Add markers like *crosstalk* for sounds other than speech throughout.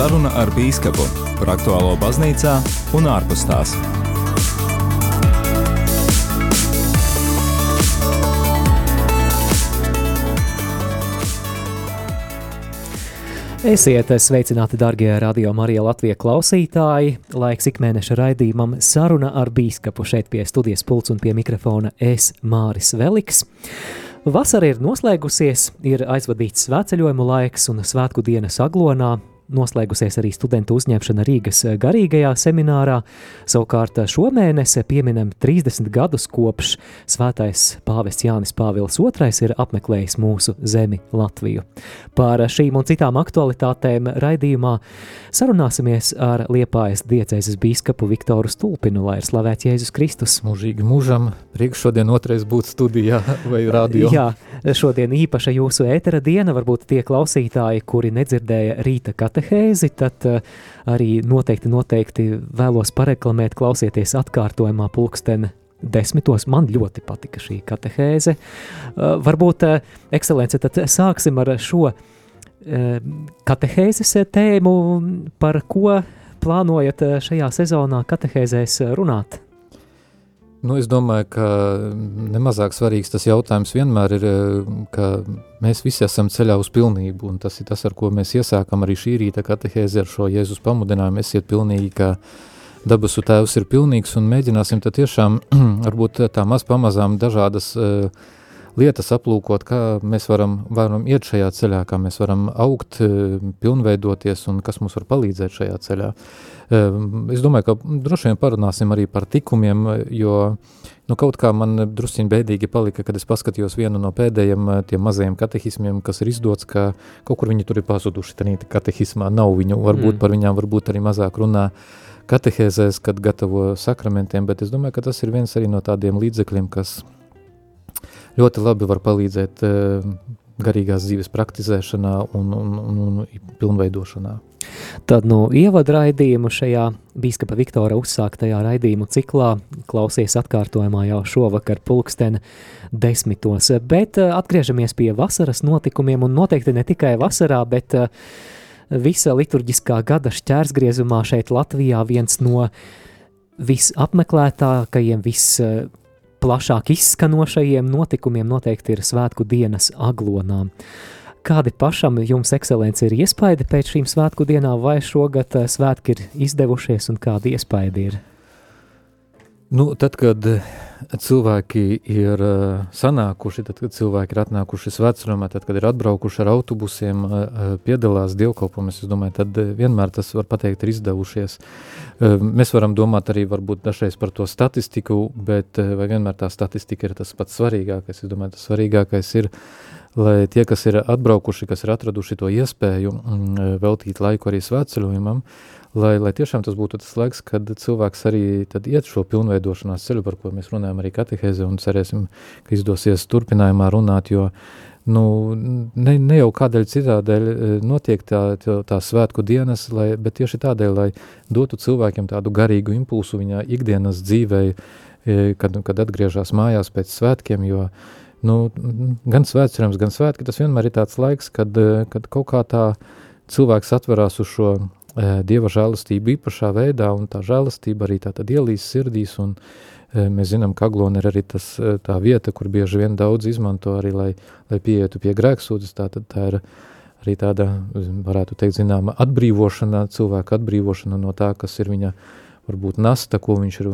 Saruna ar Bīskapu par aktuālo baznīcā un ārpus tās. Esiet sveicināti, darbie radio Marija Latvijas klausītāji. Laiks ikmēneša raidījumam saruna ar bīskapu šeit pie studijas pults un pie mikrofona es Māris Veliks. Vasara ir noslēgusies, ir aizvadīts svētceļojumu laiks un svētku dienas aglonā, noslēgusies arī studentu uzņemšana Rīgas garīgajā seminārā. Savukārt šomēnes pieminam 30 gadus kopš svētais pāvests Jānis Pāvils II ir apmeklējis mūsu zemi Latviju. Par šīm un citām aktualitātēm raidījumā sarunāsimies ar Liepājas diecēzes bīskapu Viktoru Stulpinu, lai ir slavēts Jēzus Kristus. Mūžīgi mūžam, priekš šodien otrais būt studijā vai *laughs* radio. Jā, šodien īpaša jūsu ētera diena, varbūt tie klausītāji, kuri nedzirdēja rīta katehēzi, katehēzi, tad uh, arī noteikti, noteikti vēlos pareklamēt, klausieties atkārtojumā pulksteni desmitos. Man ļoti patika šī katehēze. Uh, varbūt, uh, ekscelence, tad sāksim ar šo katehēzes tēmu, par ko plānojat šajā sezonā katehēzēs runāt? Nu, es domāju, ka nemazāk svarīgs tas jautājums vienmēr ir, ka mēs visi esam ceļā uz pilnību, un tas ir tas, ar ko mēs iesākam arī šī rīta katehēzi ar šo Jēzus pamudinājumu, esiet pilnīgi, ka dabasu tēvs ir pilnīgs, un mēģināsim tad tiešām, *clears throat* varbūt tā maz pamazām dažādas uh, lietas aplūkot, kā mēs varam, varam iet šajā ceļā, kā mēs varam augt, pilnveidoties un kas mums var palīdzēt šajā ceļā. Ehm, es domāju, ka droši vien parunāsim arī par tikumiem, jo nu, kaut kā man drusciņi bēdīgi palika, kad es paskatījos vienu no pēdējiem eh, tiem mazajiem katehismiem, kas ir izdots, ka kaut kur viņi tur ir pazuduši, tanīti katehismā nav viņu, varbūt mm. par viņām varbūt arī mazāk runā katehēzēs, kad gatavo sakramentiem, bet es domāju, ka tas ir viens arī no tādiem līdzekļiem, kas ļoti labi var palīdzēt uh, garīgās dzīves praktizēšanā un, un, un, un pilnveidošanā. Tad no ievada raidījumu šajā Bīskapa Viktora uzsāktajā raidījumu ciklā klausies atkārtojumā jau šovakar pulksteni desmitos. Bet eh, atgriežamies pie vasaras notikumiem un noteikti ne tikai vasarā, bet eh, visa liturģiskā gada šķērsgriezumā šeit Latvijā viens no visapmeklētākajiem, visplašāk izskanošajiem notikumiem noteikti ir svētku dienas aglonām. Kādi pašam jums, ekscelence, ir iespaidi pēc šīm svētku dienām, vai šogad eh, svētki ir izdevušies un kādi iespaidi ir? Nu, tad, kad cilvēki ir uh, sanākuši, tad, kad cilvēki ir atnākuši svētceļojumā, tad, kad ir atbraukuši ar autobusiem, uh, piedalās dievkalpojumus, es domāju, tad vienmēr tas var pateikt ir izdevušies. Mēs varam domāt arī varbūt dažreiz par to statistiku, bet vai vienmēr tā statistika ir tas pats svarīgākais? Es domāju, tas svarīgākais ir lai tie, kas ir atbraukuši, kas ir atraduši to iespēju mm, veltīt laiku arī svētceļojumam, lai, lai tiešām tas būtu tas laiks, kad cilvēks arī iet šo pilnveidošanās ceļu, par ko mēs runājam arī katehēze, un cerēsim, ka izdosies turpinājumā runāt, jo nu, ne, ne jau kādēļ citādēļ e, notiek tā, tā, tā svētku dienas, lai, bet tieši tādēļ, lai dotu cilvēkiem tādu garīgu impulsu viņā ikdienas dzīvei, e, kad, kad atgriežas mājās pēc svētkiem, jo nu, gan svētcerams, gan svētki, tas vienmēr ir tāds laiks, kad, eh, kad kaut kā tā cilvēks atverās uz šo e, Dieva žēlastību īpašā veidā, un tā žēlastība arī tā tad ielīs sirdīs, un e, mēs zinām, ka Aglona ir arī tas, tā vieta, kur bieži vien daudz izmanto arī, lai, lai pieietu pie grēksūdzes, tā tad tā ir arī tāda, varētu teikt, zināma atbrīvošana, cilvēka atbrīvošana no tā, kas ir viņa varbūt nasta, ko viņš ir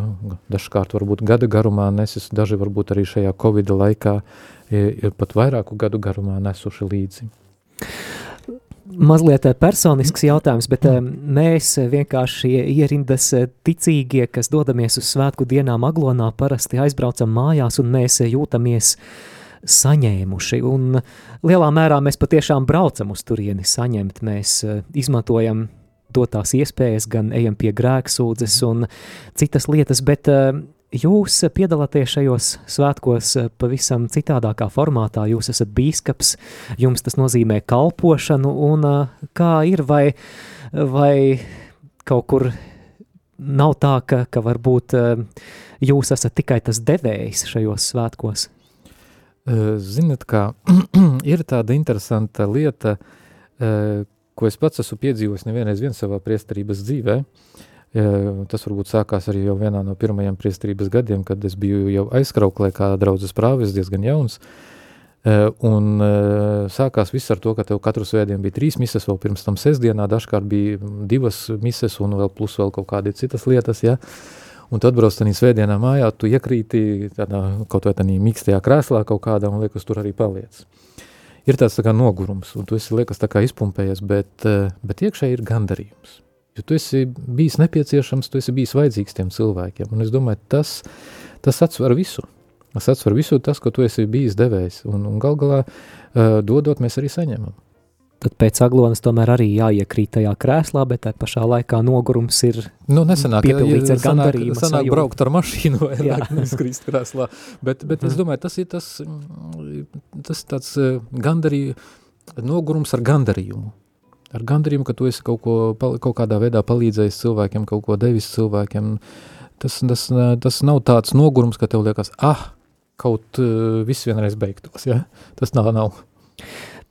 dažkārt varbūt gada garumā nesis, daži varbūt arī šajā Covid laikā ir pat vairāku gadu garumā nesuši līdzi. Mazliet eh, personisks jautājums, bet eh, mēs vienkārši ierindas eh, ticīgie, kas dodamies uz svētku dienām aglonā, parasti aizbraucam mājās un mēs jūtamies saņēmuši. Un lielā mērā mēs patiešām braucam uz turieni saņemt. Mēs izmantojam dotās iespējas, gan ejam pie grēksūdzes un citas lietas, bet jūs piedalāties šajos svētkos eh, pavisam citādākā formātā. Jūs esat bīskaps, jums tas nozīmē kalpošanu, un uh, kā ir, vai, vai kaut kur nav tā, ka, ka varbūt uh, jūs esat tikai tas devējs šajos svētkos? Ziniet, kā *clears throat* ir tāda interesanta lieta, ko es pats esmu piedzīvojis nevienreiz vien savā priesterības dzīvē. Tas varbūt sākās arī jau vienā no pirmajiem priesterības gadiem, kad es biju jau aizkrauklē kā draudzes prāvis, diezgan jauns. Un sākās viss ar to, ka tev katru svētdienu bija trīs mises, vēl pirms tam sestdienā dažkārt bija divas mises un vēl plus vēl kaut kādi citas lietas, ja. Un tu atbrauc tādā svētdienā mājā, tu iekrīti tādā kaut vai tādā mīkstajā krēslā kaut kādā un liekas, tur arī paliec. Ir tāds tā kā nogurums, un tu esi liekas tā kā izpumpējies, bet, bet iekšēji ir gandarījums Jo tu esi bijis nepieciešams, tu esi bijis vajadzīgs tiem cilvēkiem. Un es domāju, tas, tas atsver visu. Tas atsver visu tas, ko tu esi bijis devējs. Un, un gal galā uh, dodot, mēs arī saņemam. Tad pēc aglonas tomēr arī jāiekrīt tajā krēslā, bet tā pašā laikā nogurums ir nu, nesanāk, piepildīts ar gandarījumu. Sanāk, sanāk braukt ar mašīnu vai *laughs* neskrīst krēslā. Bet, bet es domāju, tas ir tas, tas tāds gandarī, nogurums ar gandarījumu ar gandarījumu, ka tu esi kaut, ko, kaut kādā veidā palīdzējis cilvēkiem, kaut ko devis cilvēkiem. Tas, tas, tas nav tāds nogurums, ka tev liekas, ah, kaut uh, viss vienreiz beigtos. Ja? Tas nav. nav.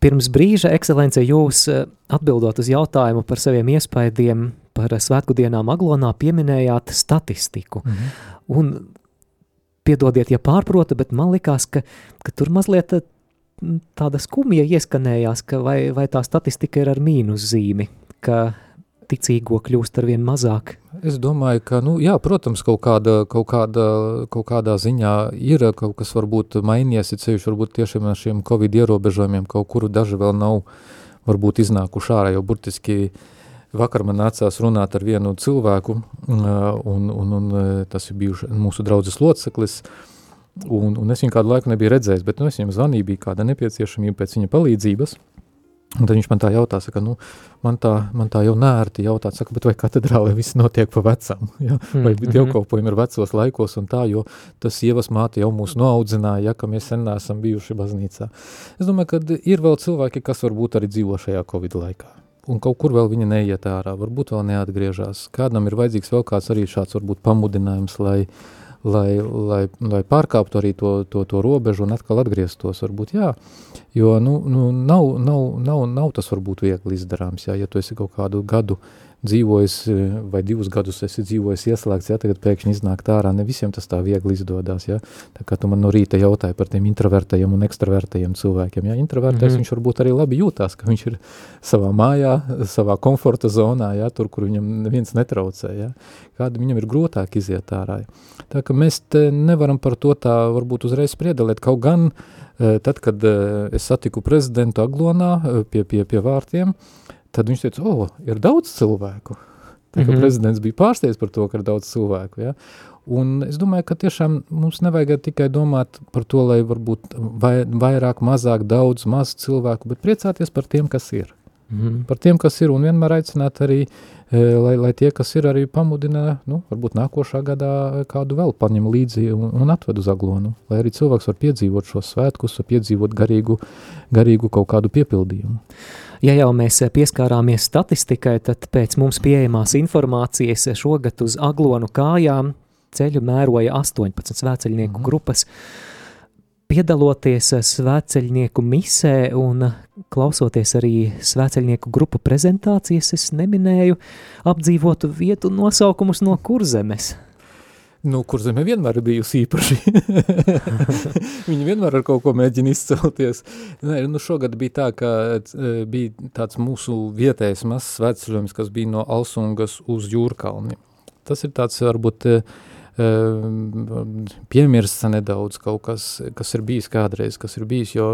Pirms brīža, ekscelence, jūs eh, atbildot uz jautājumu par saviem iespaidiem par svētku dienām Aglonā pieminējāt statistiku. Mm -hmm. Un piedodiet, ja pārprota, bet man likās, ka, ka tur mazliet tāda skumja ieskanējās, ka vai, vai tā statistika ir ar mīnus zīmi, ka ticīgo kļūst ar vien mazāk? Es domāju, ka, nu, jā, protams, kaut kāda, kaut kāda, kaut kādā ziņā ir kaut kas varbūt mainījies, ir ceļš varbūt tiešām ar šiem Covid ierobežojumiem, kaut kuru daži vēl nav varbūt iznākuši ārā, jo burtiski vakar man nācās runāt ar vienu cilvēku, un, un, un tas ir bijuši mūsu draudzes loceklis, uh, Un, un es viņu kādu laiku nebiju redzējis, bet nu, es viņam zvanīju, bija kāda nepieciešamība pēc viņa palīdzības. Un tad viņš man tā jautā, saka, nu, man tā, man tā jau nērti jautā, saka, bet vai katedrālē viss notiek pa vecam, *laughs* ja? vai mm -hmm. dievkalpojumi ir vecos laikos un tā, jo tas sievas māte jau mūs noaudzināja, ja, ka mēs sen neesam bijuši baznīcā. Es domāju, ka ir vēl cilvēki, kas varbūt arī dzīvo šajā Covid laikā. Un kaut kur vēl viņa neiet ārā, varbūt vēl neatgriežas. Kādam ir vajadzīgs vēl kāds arī šāds varbūt pamudinājums, lai, uh, lai, lai, lai pārkāptu arī to, to, to robežu un atkal atgrieztos, varbūt jā, jo nu, nu, nav, nav, nav, nav tas varbūt viegli izdarāms, jā, ja tu esi kaut kādu gadu dzīvojis vai divus gadus esi dzīvojis ieslēgts, ja? Tagad pēkšņi iznākt ārā, ne visiem tas tā viegli izdodas, ja, tā kā tu man no rīta jautāji par tiem introvertajiem un ekstravertajiem cilvēkiem, ja, introvertais mm -hmm. viņš varbūt arī labi jūtās, ka viņš ir savā mājā, savā komforta zonā, ja, tur, kur viņam neviens netraucē, ja, kāda viņam ir grūtāk iziet ārā. Tā ka mēs te nevaram par to tā varbūt uzreiz spriedelēt, kaut gan tad, kad es satiku prezidentu Aglonā pie, pie, pie vārtiem, Tad viņš teica, o, ir daudz cilvēku. Tā, mm -hmm. Prezidents bija pārsteigts par to, ka ir daudz cilvēku. Ja? Un es domāju, ka tiešām mums nevajag tikai domāt par to, lai varbūt vai, vairāk, mazāk, daudz, maz cilvēku, bet priecāties par tiem, kas ir. Mm -hmm. Par tiem, kas ir, un vienmēr aicināt arī, e, lai, lai tie, kas ir, arī pamudina, nu, varbūt nākošā gadā kādu vēl paņem līdzi un, un atved uz aglonu, lai arī cilvēks var piedzīvot šos svētkus, var piedzīvot garīgu, garīgu kaut kādu piepildījumu. Ja jau mēs pieskārāmies statistikai, tad pēc mums pieejamās informācijas šogad uz aglonu kājām ceļu mēroja 18 svēceļnieku mm. grupas. Piedaloties svēceļnieku misē un klausoties arī svēceļnieku grupu prezentācijas, es neminēju apdzīvotu vietu nosaukumus no kurzemes. Nu, kur zeme vienmēr ir bijusi īpaši. *laughs* Viņi vienmēr ar kaut ko mēģina izcelties. Nē, nu šogad bija tā, ka e, bija tāds mūsu vietējais mazs sveceļojums, kas bija no Alsungas uz Jūrkalni. Tas ir tāds varbūt e, e, piemirsts nedaudz kaut kas, kas ir bijis kādreiz, kas ir bijis, jo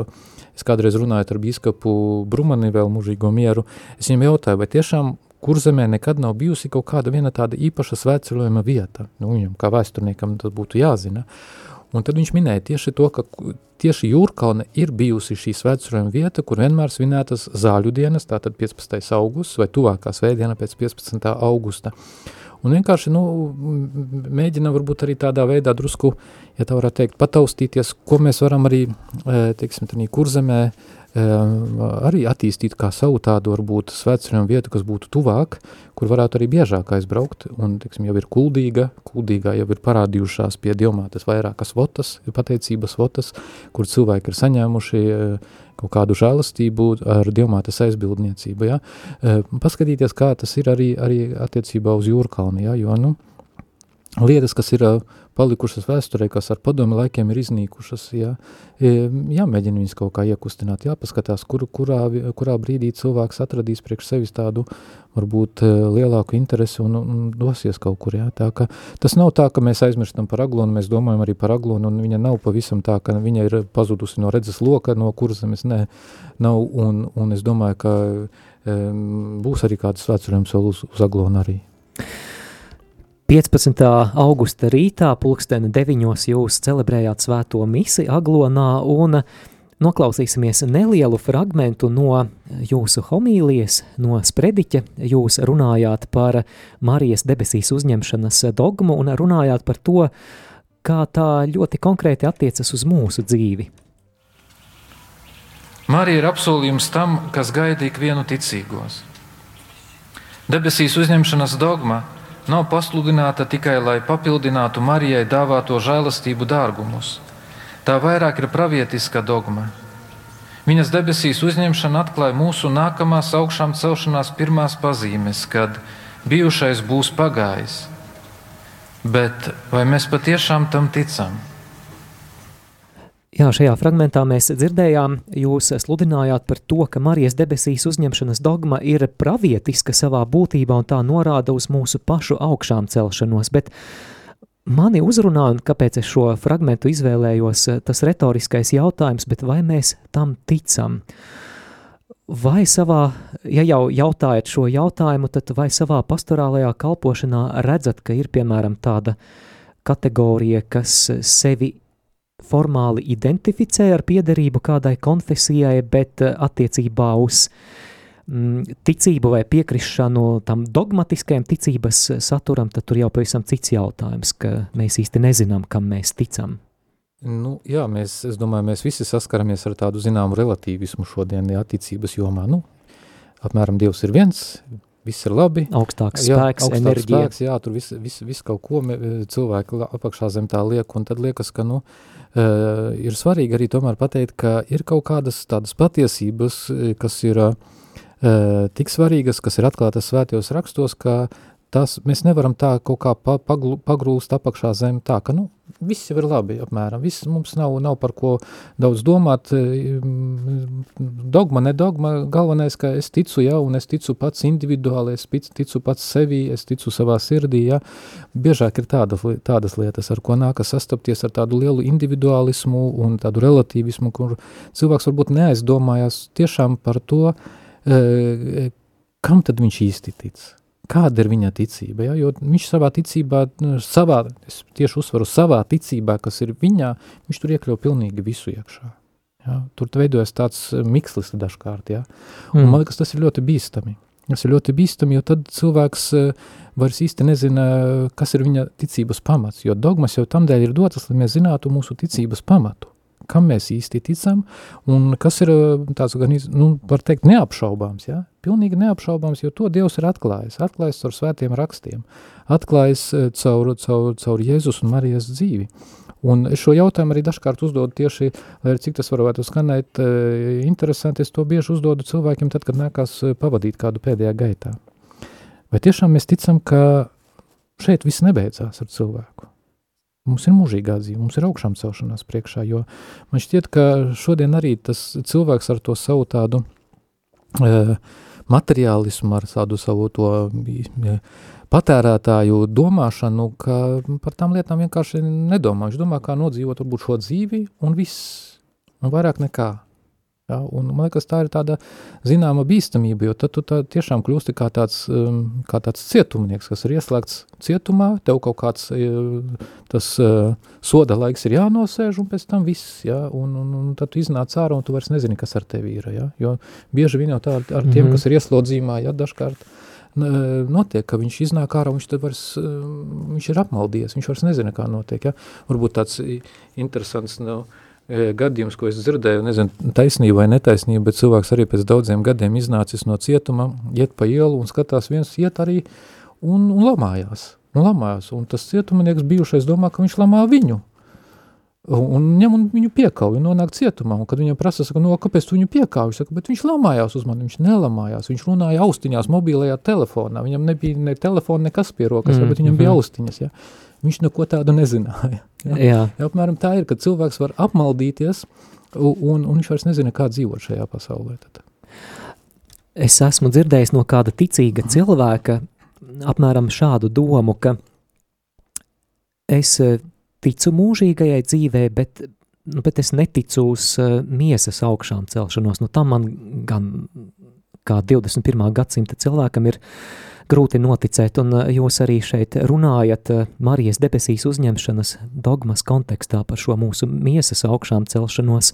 es kādreiz runāju ar bīskapu Brumani vēl mužīgo mieru, es viņam jautāju, vai tiešām kurzemē nekad nav bijusi kaut kāda viena tāda īpaša svētceļojuma vieta. Nu, viņam kā vēsturniekam tas būtu jāzina. Un tad viņš minēja tieši to, ka tieši Jūrkalne ir bijusi šī svētceļojuma vieta, kur vienmēr svinētas zāļu dienas, tātad 15. augusts vai tuvākā svētdiena pēc 15. augusta. Un vienkārši nu, mēģina varbūt arī tādā veidā drusku, ja tā varētu teikt, pataustīties, ko mēs varam arī, teiksim, tādā kurzemē arī attīstīt kā savu tādu varbūt svētceļojumu vietu, kas būtu tuvāk, kur varētu arī biežāk aizbraukt, un, tiksim, jau ir kuldīga, kuldīgā jau ir parādījušās pie diomātes vairākas votas, pateicības votas, kur cilvēki ir saņēmuši kaut kādu žēlastību ar diomātes aizbildniecību, ja? Paskatīties, kā tas ir arī, arī attiecībā uz jūrkalni, ja? jo, nu, lietas, kas ir palikušas vēsturē, kas ar padomu laikiem ir iznīkušas, jā, jāmēģina viņas kaut kā iekustināt, jāpaskatās, kur, kurā, kurā brīdī cilvēks atradīs priekš sevis tādu varbūt lielāku interesi un, un dosies kaut kur, jā, tā ka tas nav tā, ka mēs aizmirstam par aglonu, mēs domājam arī par aglonu, un viņa nav pavisam tā, ka viņa ir pazudusi no redzes loka, no kuras zemes, nē, nav, un, un es domāju, ka um, būs arī kāds svētcerējums vēl uz, uz aglonu arī. 15. augusta rītā, pulksteni 9. jūs celebrējāt svēto misi Aglonā un noklausīsimies nelielu fragmentu no jūsu homīlijas, no sprediķa. Jūs runājāt par Marijas debesīs uzņemšanas dogmu un runājāt par to, kā tā ļoti konkrēti attiecas uz mūsu dzīvi. Marija ir apsolījums tam, kas gaida ikvienu ticīgos. Debesīs uzņemšanas dogma – nav pasludināta tikai lai papildinātu Marijai dāvāto žēlastību dārgumus. Tā vairāk ir pravietiska dogma. Viņas debesīs uzņemšana atklāja mūsu nākamās augšām celšanās pirmās pazīmes, kad bijušais būs pagājis. Bet vai mēs patiešām tam ticam? Jā, šajā fragmentā mēs dzirdējām, jūs sludinājāt par to, ka Marijas debesīs uzņemšanas dogma ir pravietiska savā būtībā un tā norāda uz mūsu pašu augšām celšanos, bet mani uzrunā, un kāpēc es šo fragmentu izvēlējos, tas retoriskais jautājums, bet vai mēs tam ticam? Vai savā, ja jau jautājat šo jautājumu, tad vai savā pastorālajā kalpošanā redzat, ka ir piemēram tāda kategorija, kas sevi formāli identificē ar piederību kādai konfesijai, bet eh, attiecībā uz mm, ticību vai piekrišanu tam dogmatiskajam ticības saturam, tad tur jau pavisam cits jautājums, ka mēs īsti nezinām, kam mēs ticam. Nu, jā, mēs, es domāju, mēs visi saskaramies ar tādu zināmu relatīvismu šodien, jā, ticības jomā. Nu, apmēram Dievs ir viens, viss ir labi. Augstāks jā, spēks, augstāks enerģija. Spēks, jā, tur viss vis, vis kaut ko cilvēki apakšā zem tā liek, un tad liekas, ka, nu, uh, Uh, ir svarīgi arī tomēr pateikt, ka ir kaut kādas tādas patiesības, eh, kas ir uh, tik svarīgas, kas ir atklātas svētajos rakstos, ka tas mēs nevaram tā kaut kā pa, paglu, pagrūst apakšā zem tā, ka, nu, viss jau ir labi, apmēram, viss mums nav, nav par ko daudz domāt, dogma, ne dogma, galvenais, ka es ticu, ja, un es ticu pats individuāli, es ticu pats sevi, es ticu savā sirdī, ja, biežāk ir tāda, tādas lietas, ar ko nākas sastapties ar tādu lielu individualismu un tādu relativismu, kur cilvēks varbūt neaizdomājās tiešām par to, kam tad viņš īsti tic kāda ir viņa ticība, ja? jo viņš savā ticībā, nu, savā, es tieši uzsvaru savā ticībā, kas ir viņā, viņš tur iekļauj pilnīgi visu iekšā. Ja? Tur veidojas tāds eh, mikslis dažkārt, ja? un mm. man liekas, tas ir ļoti bīstami. Tas ir ļoti bīstami, jo tad cilvēks uh, vairs īsti nezina, kas ir viņa ticības pamats, jo dogmas jau tam dēļ ir dotas, lai mēs zinātu mūsu ticības pamatu kam mēs īsti ticam, un kas ir tāds, gan, nu, var teikt, neapšaubāms, ja? pilnīgi neapšaubāms, jo to Dievs ir atklājis, atklājis caur svētiem rakstiem, atklājis caur, caur, caur Jēzus un Marijas dzīvi. Un šo jautājumu arī dažkārt uzdodu tieši, lai cik tas varētu skanēt interesanti, es to bieži uzdodu cilvēkiem tad, kad nākās pavadīt kādu pēdējā gaitā. Vai tiešām mēs ticam, ka šeit viss nebeidzās ar cilvēku? Mums ir mūžīgā dzīve, mums ir augšām celšanās priekšā, jo man šķiet, ka šodien arī tas cilvēks ar to savu tādu e, materiālismu, ar tādu savu to e, patērētāju domāšanu, ka par tām lietām vienkārši nedomā. Viņš domā, kā nodzīvot varbūt šo dzīvi un viss, un vairāk nekā. Ja? Un, man liekas, tā ir tāda zināma bīstamība, jo tad tu tā tiešām kļūsti kā tāds, um, kā tāds cietumnieks, kas ir ieslēgts cietumā, tev kaut kāds uh, tas uh, soda laiks ir jānosēž un pēc tam viss, ja? un, un, un tad tu iznāc ārā un tu vairs nezini, kas ar tevi ir, ja? jo bieži vien jau tā ar, ar tiem, mm -hmm. kas ir ieslodzījumā, ja dažkārt, notiek, ka viņš iznāk ārā, viņš, vairs, viņš ir apmaldies, viņš vairs nezina, kā notiek. Ja? Varbūt tāds interesants, nu, gadījums, ko es dzirdēju, nezinu, taisnība vai netaisnība, bet cilvēks arī pēc daudziem gadiem iznācis no cietuma, iet pa ielu un skatās viens iet arī un, un lamājās. Un lamājās, un tas cietumanieks bijušais domā, ka viņš lamā viņu. Un, un ņem un viņu piekauj un nonāk cietumā, un kad viņam prasa, saka, no, kāpēc tu viņu piekauj, saka, bet viņš lamājās uz mani, viņš nelamājās, viņš runāja austiņās mobilajā telefonā, viņam nebija ne telefona, nekas pie rokas, mm, bet viņam mm -hmm. bija austiņas, ja. Viņš neko tādu nezināja. *laughs* Ja? Jā. Ja, apmēram tā ir, ka cilvēks var apmaldīties, un, un viņš vairs nezina, kā dzīvot šajā pasaulē. Tad. Es esmu dzirdējis no kāda ticīga cilvēka apmēram šādu domu, ka es eh, ticu mūžīgajai dzīvē, bet, nu, bet es neticu uz uh, miesas augšām celšanos. Nu, tam man gan kā 21. gadsimta cilvēkam ir grūti noticēt, un eh, jūs arī šeit runājat eh, Marijas debesīs uzņemšanas dogmas kontekstā par šo mūsu miesas augšām celšanos.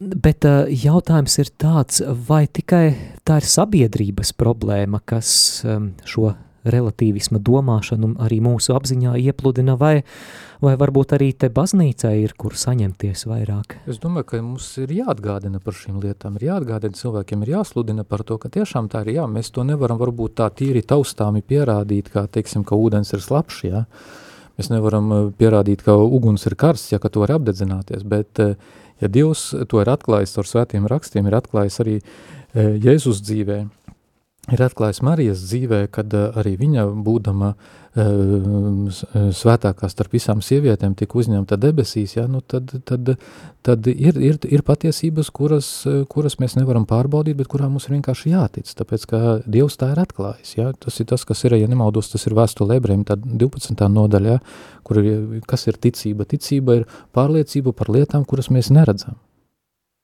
Bet eh, jautājums ir tāds, vai tikai tā ir sabiedrības problēma, kas šo relativisma domāšanu arī mūsu apziņā iepludina, vai, vai varbūt arī te baznīcai ir, kur saņemties vairāk? Es domāju, ka mums ir jāatgādina par šīm lietām, ir jāatgādina cilvēkiem, ir jāsludina par to, ka tiešām tā ir, jā, mēs to nevaram varbūt tā tīri taustāmi pierādīt, kā, teiksim, ka ūdens ir slapšs, jā. Mēs nevaram eh, pierādīt, ka uguns ir karsts, ja ka tu vari apdedzināties, bet eh, ja Dievs to ir atklājis ar svētiem rakstiem, ir atklājis arī eh, Jēzus dzīvē, ir atklājis Marijas dzīvē, kad eh, arī viņa būdama uh, svētākā starp visām sievietēm tika uzņemta debesīs, ja, nu tad, tad, tad ir, ir, ir patiesības, kuras, kuras mēs nevaram pārbaudīt, bet kurām mums ir vienkārši jātic, tāpēc, ka Dievs tā ir atklājis, ja, tas ir tas, kas ir, ja nemaldos, tas ir vēstule ebrejiem, tad 12. nodaļa, ja, kur ir, kas ir ticība? Ticība ir pārliecība par lietām, kuras mēs neredzam.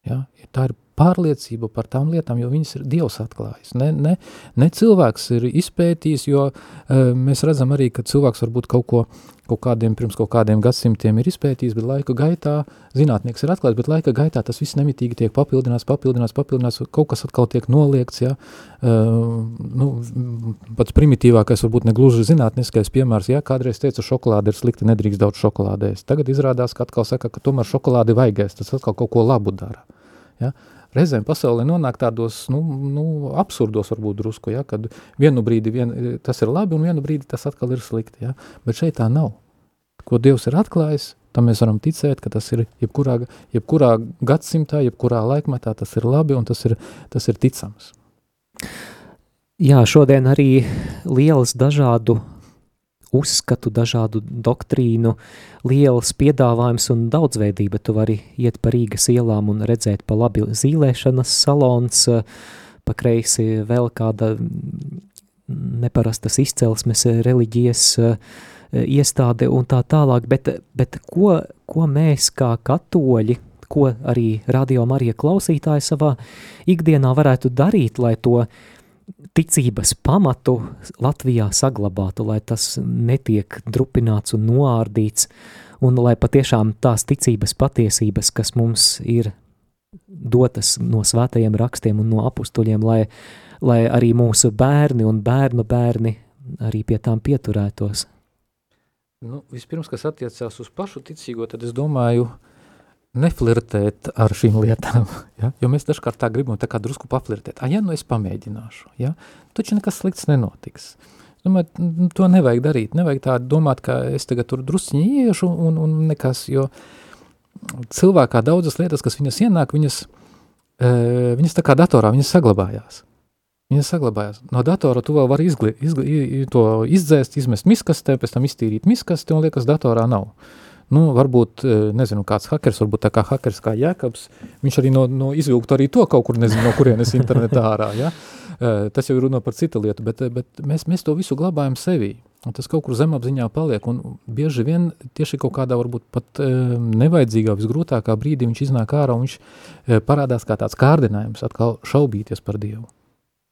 Ja, tā ir pārliecību par tām lietām, jo viņas ir Dievs atklājis. Ne, ne, ne cilvēks ir izpētījis, jo uh, mēs redzam arī, ka cilvēks varbūt kaut ko kaut kādiem, pirms kaut kādiem gadsimtiem ir izpētījis, bet laika gaitā zinātnieks ir atklājis, bet laika gaitā tas viss nemitīgi tiek papildināts, papildināts, papildināts, kaut kas atkal tiek noliegts, ja, uh, nu, pats primitīvākais, varbūt ne gluži zinātniskais piemērs, ja, kādreiz teica, šokolāde ir slikti, nedrīkst daudz šokolādēs. Tagad izrādās, ka atkal saka, ka tomēr šokolādi vajagēs, tas atkal kaut ko labu dara. Ja? Reizēm pasaulē nonāk tādos nu, nu, absurdos, varbūt drusku, ja, kad vienu brīdi vien, tas ir labi, un vienu brīdi tas atkal ir slikti. Ja. Bet šeit tā nav. Ko Dievs ir atklājis, tam mēs varam ticēt, ka tas ir jebkurā, jebkurā gadsimtā, jebkurā laikmetā, tas ir labi un tas ir, tas ir ticams. Jā, šodien arī lielas dažādu uzskatu, dažādu doktrīnu, liels piedāvājums un daudzveidība. Tu vari iet pa Rīgas ielām un redzēt pa labi zīlēšanas salons, pa kreisi vēl kāda neparastas izcelsmes reliģijas iestāde un tā tālāk, bet, bet ko, ko mēs kā katoļi, ko arī radio Marija klausītāji savā ikdienā varētu darīt, lai to uh, ticības pamatu Latvijā saglabātu, lai tas netiek drupināts un noārdīts, un lai patiešām tās ticības patiesības, kas mums ir dotas no svētajiem rakstiem un no apustuļiem, lai, lai arī mūsu bērni un bērnu bērni arī pie tām pieturētos. Nu, vispirms, kas attiecās uz pašu ticīgo, tad es domāju, uh, neflirtēt ar šīm lietām, *laughs* ja? jo mēs dažkārt tā gribam tā kā drusku paflirtēt. A, ja nu es pamēģināšu, ja? taču nekas slikts nenotiks. Domāju, to nevajag darīt, nevajag tā domāt, ka es tagad tur drusciņi iešu un, un nekas, jo cilvēkā daudzas lietas, kas viņas ienāk, viņas, e, viņas tā kā datorā, viņas saglabājās. Viņas saglabājās. No datora tu vēl vari izgli, izgli, to izdzēst, izmest miskastē, pēc tam iztīrīt miskasti un liekas datorā nav. Uh, Nu, varbūt, e, nezinu, kāds hackers, varbūt tā kā hackers kā Jēkabs, viņš arī no, no izvilktu arī to kaut kur, nezinu, no kurienes internetā ārā, ja? E, tas jau ir runa par citu lietu, bet, bet mēs, mēs to visu glabājam sevī. Un tas kaut kur zemapziņā paliek, un bieži vien tieši kaut kādā varbūt pat e, nevajadzīgā, visgrūtākā brīdī viņš iznāk ārā, un viņš e, parādās kā tāds kārdinājums atkal šaubīties par Dievu.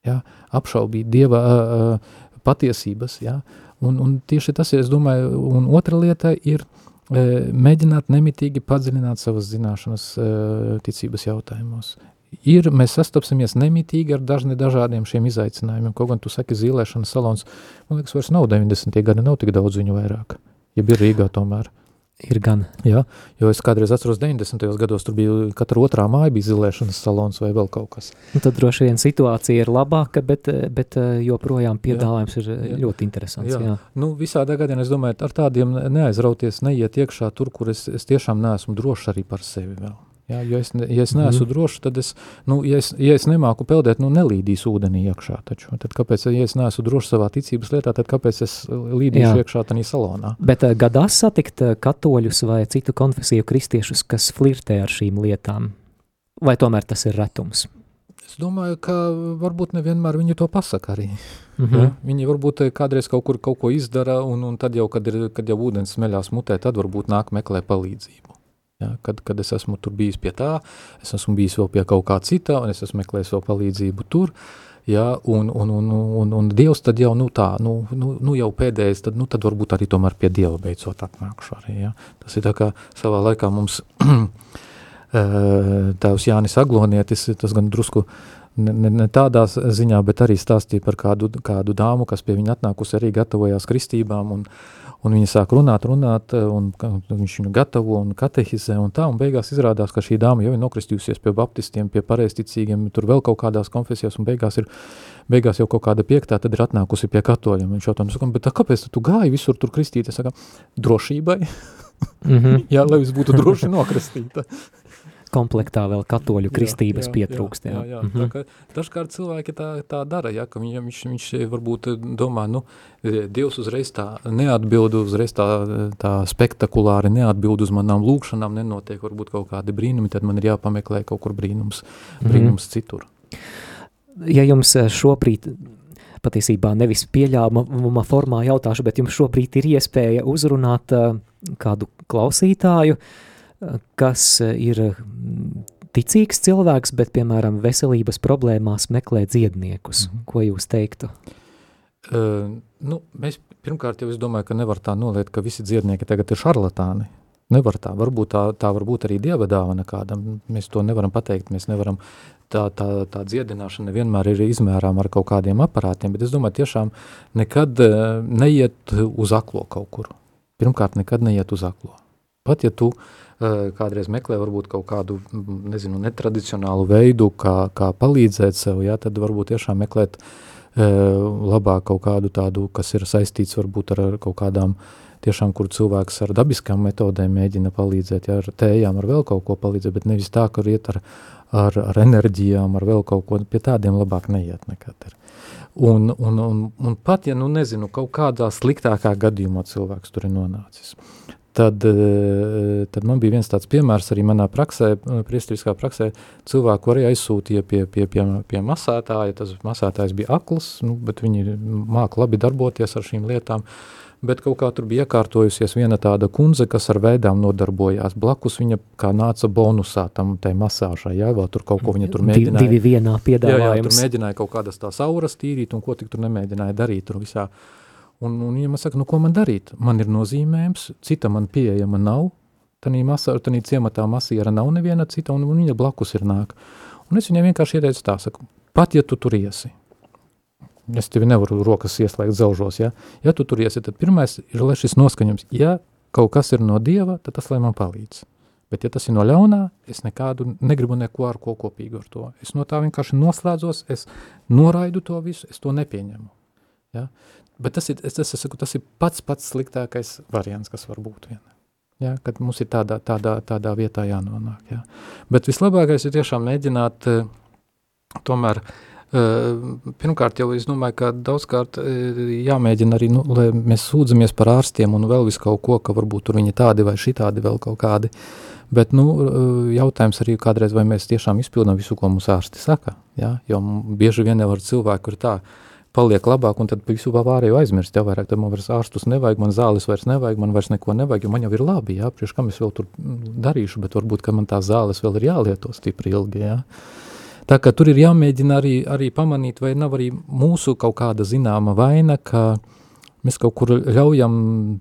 Ja? Apšaubīt Dieva e, e, patiesības, ja? un, un tieši tas ir, es domāju, un otra lieta ir, mēģināt nemitīgi padziļināt savas zināšanas ticības jautājumos. Ir, mēs sastapsimies nemitīgi ar dažni dažādiem šiem izaicinājumiem, kaut gan tu saki zīlēšanas salons, man liekas, vairs nav 90. gadi, nav tik daudz viņu vairāk, ja ir Rīgā tomēr. Ir gan. Jā, jo es kādreiz atceros 90. gados, tur bija katra otrā māja bija zilēšanas salons vai vēl kaut kas. Un tad droši vien situācija ir labāka, bet, bet joprojām piedāvājums jā, ir jā. ļoti interesants. Jā. Jā. Nu, visādā gadījumā es domāju, ar tādiem neaizrauties, neiet iekšā tur, kur es, es tiešām neesmu drošs arī par sevi vēl. Ja, jo es, ja es neesmu mm. drošs, tad es, nu, ja es, ja es nemāku peldēt, nu, nelīdīs ūdenī iekšā. Taču. Tad kāpēc, ja es neesmu drošs savā ticības lietā, tad kāpēc es līdīšu Jā. iekšā tādā salonā? Bet uh, gadās satikt uh, katoļus vai citu konfesiju kristiešus, kas flirtē ar šīm lietām? Vai tomēr tas ir retums? Es domāju, ka varbūt nevienmēr viņi to pasaka arī. Mm -hmm. ja? Viņi varbūt kādreiz kaut kur kaut ko izdara, un, un tad jau, kad, ir, kad jau ūdens smeļās mutē, tad varbūt nāk meklē palīdzību. Ja, kad, kad es esmu tur bijis pie tā, es esmu bijis vēl pie kaut kā cita, un es esmu meklējis vēl palīdzību tur, ja, un, un, un, un, un Dievs tad jau, nu tā, nu, nu, nu jau pēdējais, tad, nu tad varbūt arī tomēr pie Dieva beidzot atnākšu arī, ja. Tas ir tā kā savā laikā mums *clears throat* tēvs Jānis Aglonietis, tas gan drusku ne, ne, ne tādā ziņā, bet arī stāstīja par kādu, kādu dāmu, kas pie viņa atnākusi arī gatavojās kristībām, un, Un viņi sāk runāt, runāt, un viņš viņu gatavo un katehizē, un tā, un beigās izrādās, ka šī dāma jau ir nokristījusies pie baptistiem, pie pareizticīgiem, tur vēl kaut kādās konfesijās, un beigās ir, beigās jau kaut kāda piektā, tad ir atnākusi pie katoļiem. Viņš jau nu, saka, bet tā, kāpēc tu gāji visur tur kristīt? Es saku, drošībai. Mm -hmm. *laughs* Jā, lai viss būtu droši nokristīta komplektā vēl katoļu kristības jā, jā, pietrūkst. Jā, jā, jā. Mm -hmm. tā, dažkārt cilvēki tā, tā dara, ja, ka viņam, viņš, viņš varbūt domā, nu, Dievs uzreiz tā neatbild, uzreiz tā, tā spektakulāri neatbild uz manām lūkšanām, nenotiek varbūt kaut kādi brīnumi, tad man ir jāpameklē kaut kur brīnums, mhm. brīnums mm -hmm. citur. Ja jums eh, šobrīd patiesībā nevis pieļāvuma formā jautāšu, bet jums šobrīd ir iespēja uzrunāt uh, kādu klausītāju, uh, kas eh, ir mm, ticīgs cilvēks, bet, piemēram, veselības problēmās meklē dziedniekus. Mm -hmm. Ko jūs teiktu? Uh, nu, mēs pirmkārt jau es domāju, ka nevar tā noliet, ka visi dziednieki tagad ir šarlatāni. Nevar tā. Varbūt tā, tā var būt arī dieva dāvana kādam. Mēs to nevaram pateikt. Mēs nevaram, tā, tā, tā dziedināšana vienmēr ir izmērām ar kaut kādiem aparātiem, bet es domāju, tiešām nekad neiet uz aklo kaut kur. Pirmkārt, nekad neiet uz aklo. Pat ja tu uh, kādreiz meklē varbūt kaut kādu, nezinu, netradicionālu veidu, kā, kā palīdzēt sev, jā, tad varbūt tiešām meklēt labāk kaut kādu tādu, kas ir saistīts varbūt ar, ar kaut kādām tiešām, kur cilvēks ar dabiskām metodēm mēģina palīdzēt, ja ar tējām, ar vēl kaut ko palīdzēt, bet nevis tā, kur iet ar, ar, ar enerģijām, ar vēl kaut ko, pie tādiem labāk neiet nekad ir. Un, un, un, un pat, ja, nu nezinu, kaut kādā sliktākā gadījumā cilvēks tur ir nonācis, tad, eh, tad man bija viens tāds piemērs arī manā praksē, eh, priestriskā praksē, cilvēku arī aizsūtīja pie, pie, pie, pie masētāja, tas masētājs bija akls, nu, bet viņi māk labi darboties ar šīm lietām, bet kaut kā tur bija iekārtojusies viena tāda kundze, kas ar veidām nodarbojās. Blakus viņa kā nāca bonusā tam tai masāžai, jā, vēl tur kaut ko viņa tur mēģināja. Divi vienā piedāvājums. Jā, jā, tur mēģināja kaut kādas tās auras tīrīt un ko tik tur nemēģināja darīt tur visā. Uh, Un, un viņa man saka, nu ko man darīt? Man ir nozīmējums, cita man pieejama nav, tanī, masā, tanī ciematā masīra nav neviena cita, un, un viņa blakus ir nāk. Un es viņai vienkārši ieteicu tā, saku, pat ja tu tur iesi, es tevi nevaru rokas ieslēgt zelžos, ja, ja tu tur iesi, tad pirmais ir, lai šis noskaņums, ja kaut kas ir no Dieva, tad tas, lai man palīdz. Bet, ja tas ir no ļaunā, es nekādu negribu neko ar ko kopīgu ar to. Es no tā vienkārši noslēdzos, es noraidu to visu, es to nepieņemu. Ja? Bet tas ir, es, es saku, tas ir pats pats sliktākais variants, kas var būt vien. Ja, kad mums ir tādā, tādā, tādā vietā jānonāk. Ja. Bet vislabākais ir tiešām mēģināt uh, tomēr, uh, pirmkārt jau es domāju, ka daudzkārt uh, jāmēģina arī, nu, lai mēs sūdzamies par ārstiem un vēl visu kaut ko, ka varbūt tur viņi tādi vai šitādi vēl kaut kādi. Bet nu, jautājums arī kādreiz, vai mēs tiešām izpildām visu, ko mums ārsti saka. Ja? Jo bieži vien jau ar cilvēku ir tā, uh, paliek labāk, un tad visu pārējo aizmirst. Jau vairāk, tad man vairs ārstus nevajag, man zāles vairs nevajag, man vairs neko nevajag, jo man jau ir labi, jā, priekš kam es vēl tur darīšu, bet varbūt, man tās zāles vēl ir jālieto stipri ilgi, jā. Tā kā tur ir jāmēģina arī, arī pamanīt, vai nav arī mūsu kaut kāda zināma vaina, ka mēs kaut kur ļaujam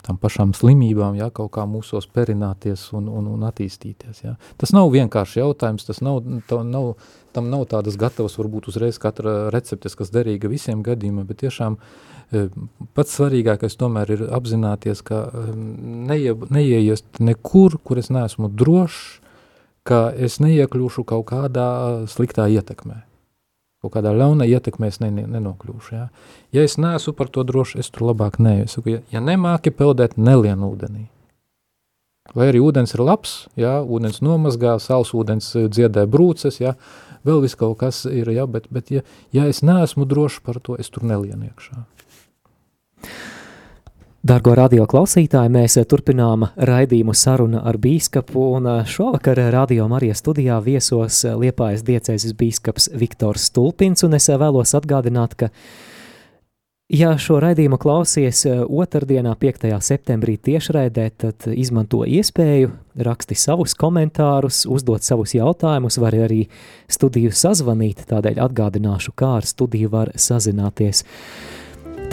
tam pašām slimībām, jā, kaut kā mūsos perināties un, un, un attīstīties, jā. Tas nav vienkārši jautājums, tas nav, tā, nav, tam nav tādas gatavas, varbūt uzreiz katra receptes, kas derīga visiem gadījumiem, bet tiešām e, pats svarīgākais tomēr ir apzināties, ka e, neie, neieiest nekur, kur es neesmu drošs, ka es neiekļūšu kaut kādā sliktā ietekmē kaut kādā ļaunā ietekmē es ne, ne, nenokļūšu. Ja? ja es neesmu par to droši, es tur labāk neju. Es saku, ja, ja nemāki peldēt, nelien ūdenī. Lai arī ūdens ir labs, ja, ūdens nomazgā, saules ūdens eh, dziedē brūces, ja, vēl viss kaut kas ir, ja, bet, bet ja, ja es neesmu droši par to, es tur nelienu iekšā. Dargo radio klausītāji, mēs turpinām raidījumu sarunu ar bīskapu, un šovakar radio Marijas studijā viesos Liepājas diecēzes bīskaps Viktors Stulpins, un es vēlos atgādināt, ka, ja šo raidījumu klausies otrdienā, 5. septembrī tiešraidē, tad izmanto iespēju, raksti savus komentārus, uzdot savus jautājumus, var arī studiju sazvanīt, tādēļ atgādināšu, kā ar studiju var sazināties.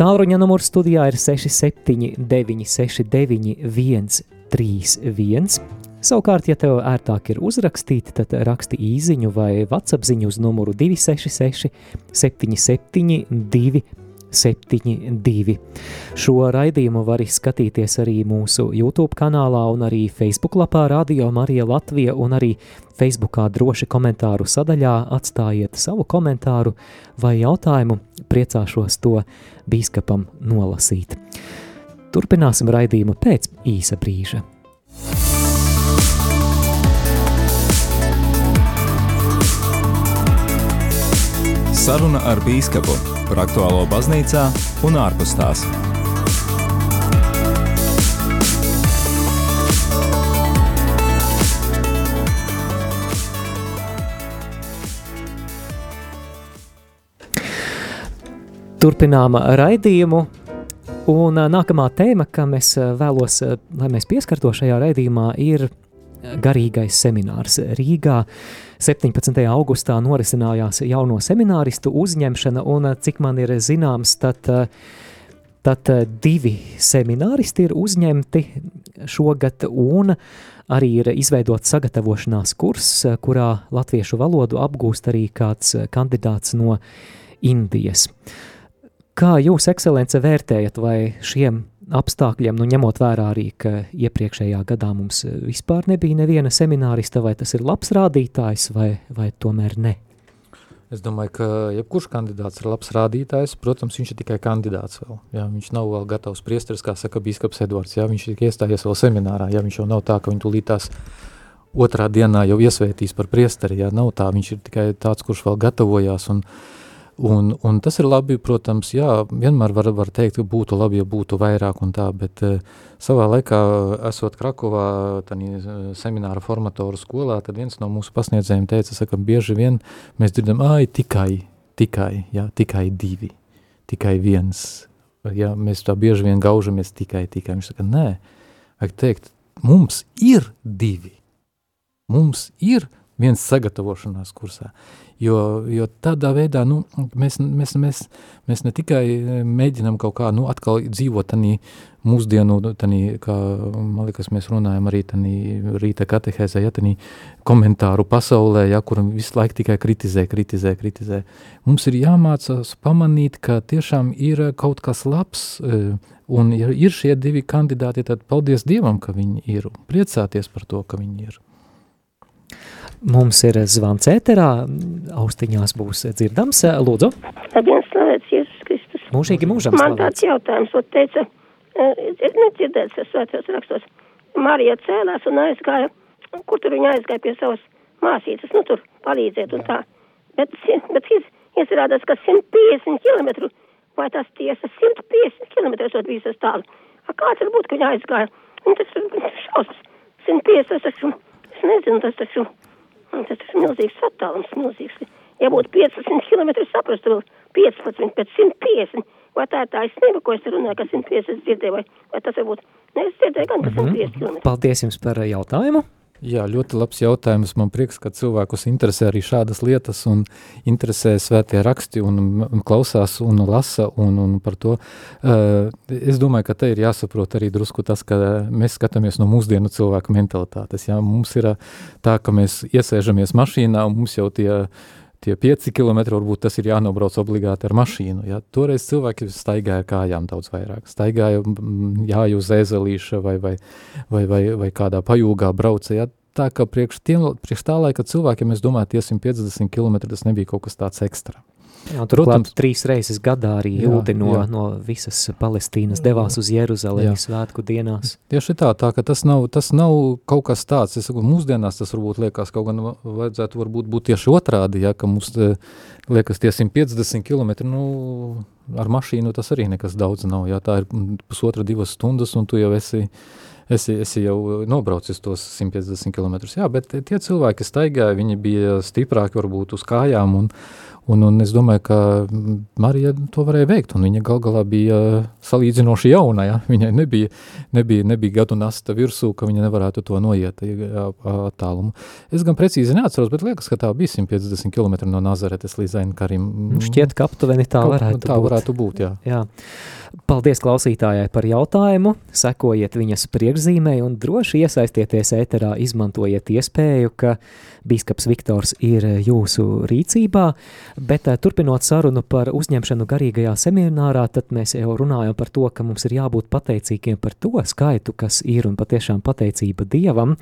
Tālruņa numurs studijā ir 679, 691, 31. Savukārt, ja tev ērtāk ir uzrakstīt, tad raksti īsiņu vai WhatsApp ziņu uz numuru 266, 77, 72. Šo raidījumu var izskatīties arī mūsu YouTube kanālā un arī Facebook lapā Radio Marija Latvija un arī Facebookā droši komentāru sadaļā atstājiet savu komentāru vai jautājumu, priecāšos to bīskapam nolasīt. Turpināsim raidījumu pēc īsa brīža. Saruna ar bīskapu par aktuālo baznīcā un ārpus tās. Turpinām raidījumu, un nākamā tēma, kam es vēlos, lai mēs pieskartos šajā raidījumā, ir garīgais seminārs Rīgā. 17. augustā norisinājās jauno semināristu uzņemšana, un cik man ir zināms, tad, tad divi semināristi ir uzņemti šogad, un arī ir izveidots sagatavošanās kurs, kurā latviešu valodu apgūst arī kāds kandidāts no Indijas. Kā jūs, ekscelence, vērtējat, vai šiem apstākļiem, nu ņemot vērā arī, ka iepriekšējā gadā mums vispār nebija neviena seminārista, vai tas ir labs rādītājs, vai, vai tomēr ne? Es domāju, ka jebkurš kandidāts ir labs rādītājs. Protams, viņš ir tikai kandidāts vēl. Jā, viņš nav vēl gatavs priesteris, kā saka bīskaps Edvards. Jā, viņš ir iestājies vēl seminārā. Jā, viņš jau nav tā, ka viņu tūlīt tās otrā dienā jau iesvētīs par priesteri. Jā, nav tā. Viņš ir tikai tāds, kurš vēl gatavojās un gatavojās Un, un tas ir labi, protams, jā, vienmēr var, var teikt, ka būtu labi, ja būtu vairāk un tā, bet uh, savā laikā, esot Krakovā, tādā uh, semināra formatoru skolā, tad viens no mūsu pasniedzējiem teica, saka, bieži vien mēs dzirdam, ai, tikai, tikai, jā, tikai divi, tikai viens, jā, mēs tā bieži vien gaužamies tikai, tikai, viņš saka, nē, vajag teikt, mums ir divi, mums ir viens sagatavošanās kursā, Jo, jo tādā veidā nu, mēs, mēs, mēs, mēs ne tikai mēģinām kaut kā nu, atkal dzīvot tādā mūsdienu, tani, kā man liekas, mēs runājam arī tādā rīta katehēzē, ja tādā komentāru pasaulē, ja, kur visu laiku tikai kritizē, kritizē, kritizē. Mums ir jāmācās pamanīt, ka tiešām ir kaut kas labs, e, un ja ir šie divi kandidāti, tad paldies Dievam, ka viņi ir, priecāties par to, ka viņi ir. Mums ir zvans ēterā, austiņās būs dzirdams. Lūdzu. Labdien, slavēts Jēzus Kristus. Mūžīgi mūžam Man tāds jautājums, o teica, ir nedzirdēts tas svētos rakstos. Marija cēlās un aizgāja, kur tur viņa aizgāja pie savas māsītes, nu tur palīdzēt un tā. Bet, bet izrādās, ka 150 km, vai tas tiesa 150 km esot visas tālu. A kāds var būt, ka viņa aizgāja? Un tas ir šausmas. 150, tas taču, es nezinu, tas taču tas ir milzīgs attālums, milzīgs. Ja būtu 15 km, saprastu vēl 15 pēc 150. Vai tā ir taisnība, ko es runāju, ka 150 dzirdēju, vai, vai tas varbūt, ne, es dzirdēju gan, ka 150 km. Paldies jums par jautājumu. Jā, ļoti labs jautājums. Man prieks, ka cilvēkus interesē arī šādas lietas un interesē svētie raksti un, klausās un lasa un, un par to. Uh, es domāju, ka te ir jāsaprot arī drusku tas, ka mēs skatāmies no mūsdienu cilvēku mentalitātes. Jā. Mums ir tā, ka mēs iesēžamies mašīnā un mums jau tie uh, tie 5 km, varbūt tas ir jānobrauc obligāti ar mašīnu. Ja? Toreiz cilvēki staigāja ar kājām daudz vairāk. Staigāja jāju uz ēzelīša vai, vai, vai, vai, vai kādā pajūgā brauca. Ja? Tā kā priekš, tiem, priekš tā laika cilvēkiem, es domāju, tie 150 km tas nebija kaut kas tāds ekstra. Jā, Protams, trīs reizes gadā arī jūdi no, jā. no visas Palestīnas devās uz Jeruzalemi svētku dienās. Tieši tā, tā ka tas nav, tas nav kaut kas tāds, es saku, mūsdienās tas varbūt liekas, kaut gan vajadzētu varbūt būt tieši otrādi, ja, ka mums eh, liekas tie 150 km, nu, ar mašīnu tas arī nekas daudz nav, ja tā ir pusotra divas stundas un tu jau esi, esi, esi jau nobraucis tos 150 km. Jā, bet tie cilvēki staigāja, viņi bija stiprāki varbūt uz kājām un, Un, un es domāju, ka Marija to varēja veikt, un viņa gal galā bija salīdzinoši jauna, ja? viņai nebija, nebija, nebija gadu nasta virsū, ka viņa nevarētu to noiet attālumu. Es gan precīzi neatceros, bet liekas, ka tā bija 150 km no Nazaretes līdz Ainkarim. Nu, šķiet, ka aptuveni tā varētu tā būt. Tā varētu būt, jā. jā. Paldies klausītājai par jautājumu, sekojiet viņas priekšzīmē un droši iesaistieties ēterā, izmantojiet iespēju, ka bīskaps Viktors ir jūsu rīcībā, bet eh, turpinot sarunu par uzņemšanu garīgajā seminārā, tad mēs jau runājam par to, ka mums ir jābūt pateicīgiem par to skaitu, kas ir un patiešām pateicība Dievam.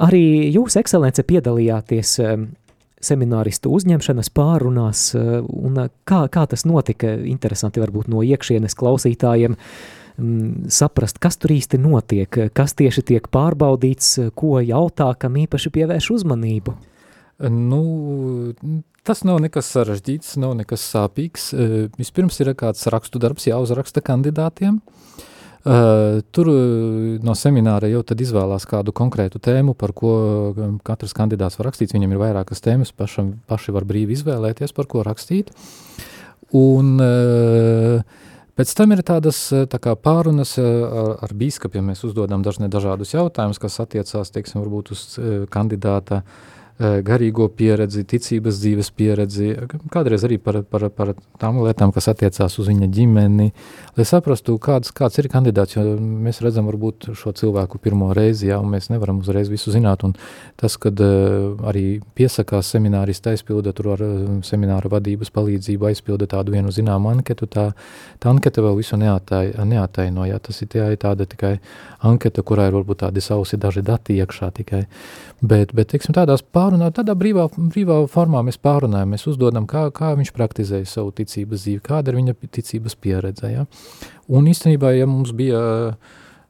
Arī jūs, ekscelence, piedalījāties eh, semināristu uzņemšanas pārunās, eh, un eh, kā, kā tas notika, interesanti varbūt no iekšienes klausītājiem mm, saprast, kas tur īsti notiek, kas tieši tiek pārbaudīts, ko jautā, kam īpaši pievērš uzmanību. Nu, tas nav nekas sarežģīts, nav nekas sāpīgs. Eh, vispirms ir kāds rakstu darbs jāuzraksta kandidātiem. Uh, tur no semināra jau izvēlās kādu konkrētu tēmu, par ko katrs kandidāts var rakstīt. Viņam ir vairākas tēmas, pašam, paši var brīvi izvēlēties, par ko rakstīt. Un pēc tam ir tādas tā kā pārunas ar, ar bīskapiem. Mēs uzdodam dažne dažādus jautājumus, kas attiecās, teiksim, uz kandidāta uh, garīgo pieredzi, ticības dzīves pieredzi, kādreiz arī par, par, par tām lietām, kas attiecās uz viņa ģimeni, lai saprastu, kāds, kāds ir kandidāts, jo mēs redzam varbūt šo cilvēku pirmo reizi, jā, un mēs nevaram uzreiz visu zināt, un tas, kad uh, arī piesakās seminārista aizpilda tur ar semināra vadības palīdzību aizpilda tādu vienu zināmu anketu, tā, tā anketa vēl visu neatai, neataino, jā, tas ir, tā, tāda tikai anketa, kurā ir varbūt tādi sausi daži dati iekšā tikai, bet, bet teiksim, tādās pārunāt, tādā brīvā, brīvā formā mēs pārunājam, mēs uzdodam, kā, kā viņš praktizēja savu ticības dzīvi, kāda ir viņa ticības pieredze, ja? Un īstenībā, ja mums bija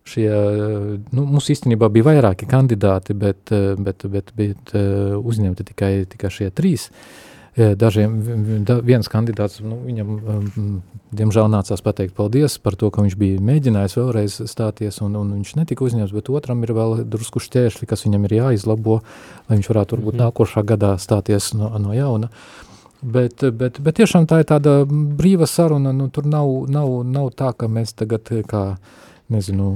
šie, nu, mums īstenībā bija vairāki kandidāti, bet, bet, bet, bet uzņemti tikai, tikai šie trīs, uh, Dažiem, da, viens kandidāts, nu, viņam, um, diemžēl, nācās pateikt paldies par to, ka viņš bija mēģinājis vēlreiz stāties, un, un viņš netika uzņemts, bet otram ir vēl drusku šķēršļi, kas viņam ir jāizlabo, lai viņš varētu varbūt mm -hmm. nākošā gadā stāties no, no jauna. Bet, bet, bet tiešām tā ir tāda brīva saruna, nu, tur nav, nav, nav tā, ka mēs tagad kā nezinu,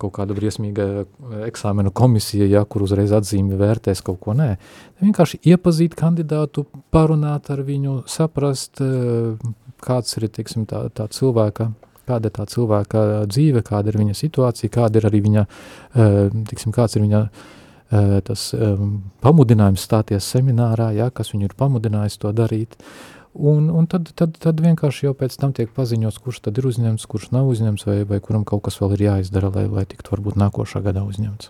kaut kāda briesmīga eksāmenu komisija, ja, kur uzreiz atzīmi vērtēs kaut ko, nē. Vienkārši iepazīt kandidātu, parunāt ar viņu, saprast, eh, kāds ir, teiksim, tā, tā cilvēka, kāda ir tā cilvēka dzīve, kāda ir viņa situācija, kāda ir arī viņa, eh, teiksim, kāds ir viņa eh, tas pamudinājums stāties seminārā, ja, kas viņu ir pamudinājis to darīt, Un, un tad, tad, tad vienkārši jau pēc tam tiek paziņots, kurš tad ir uzņemts, kurš nav uzņemts, vai, vai kuram kaut kas vēl ir jāizdara, lai, lai tiktu varbūt nākošā gadā uzņemts.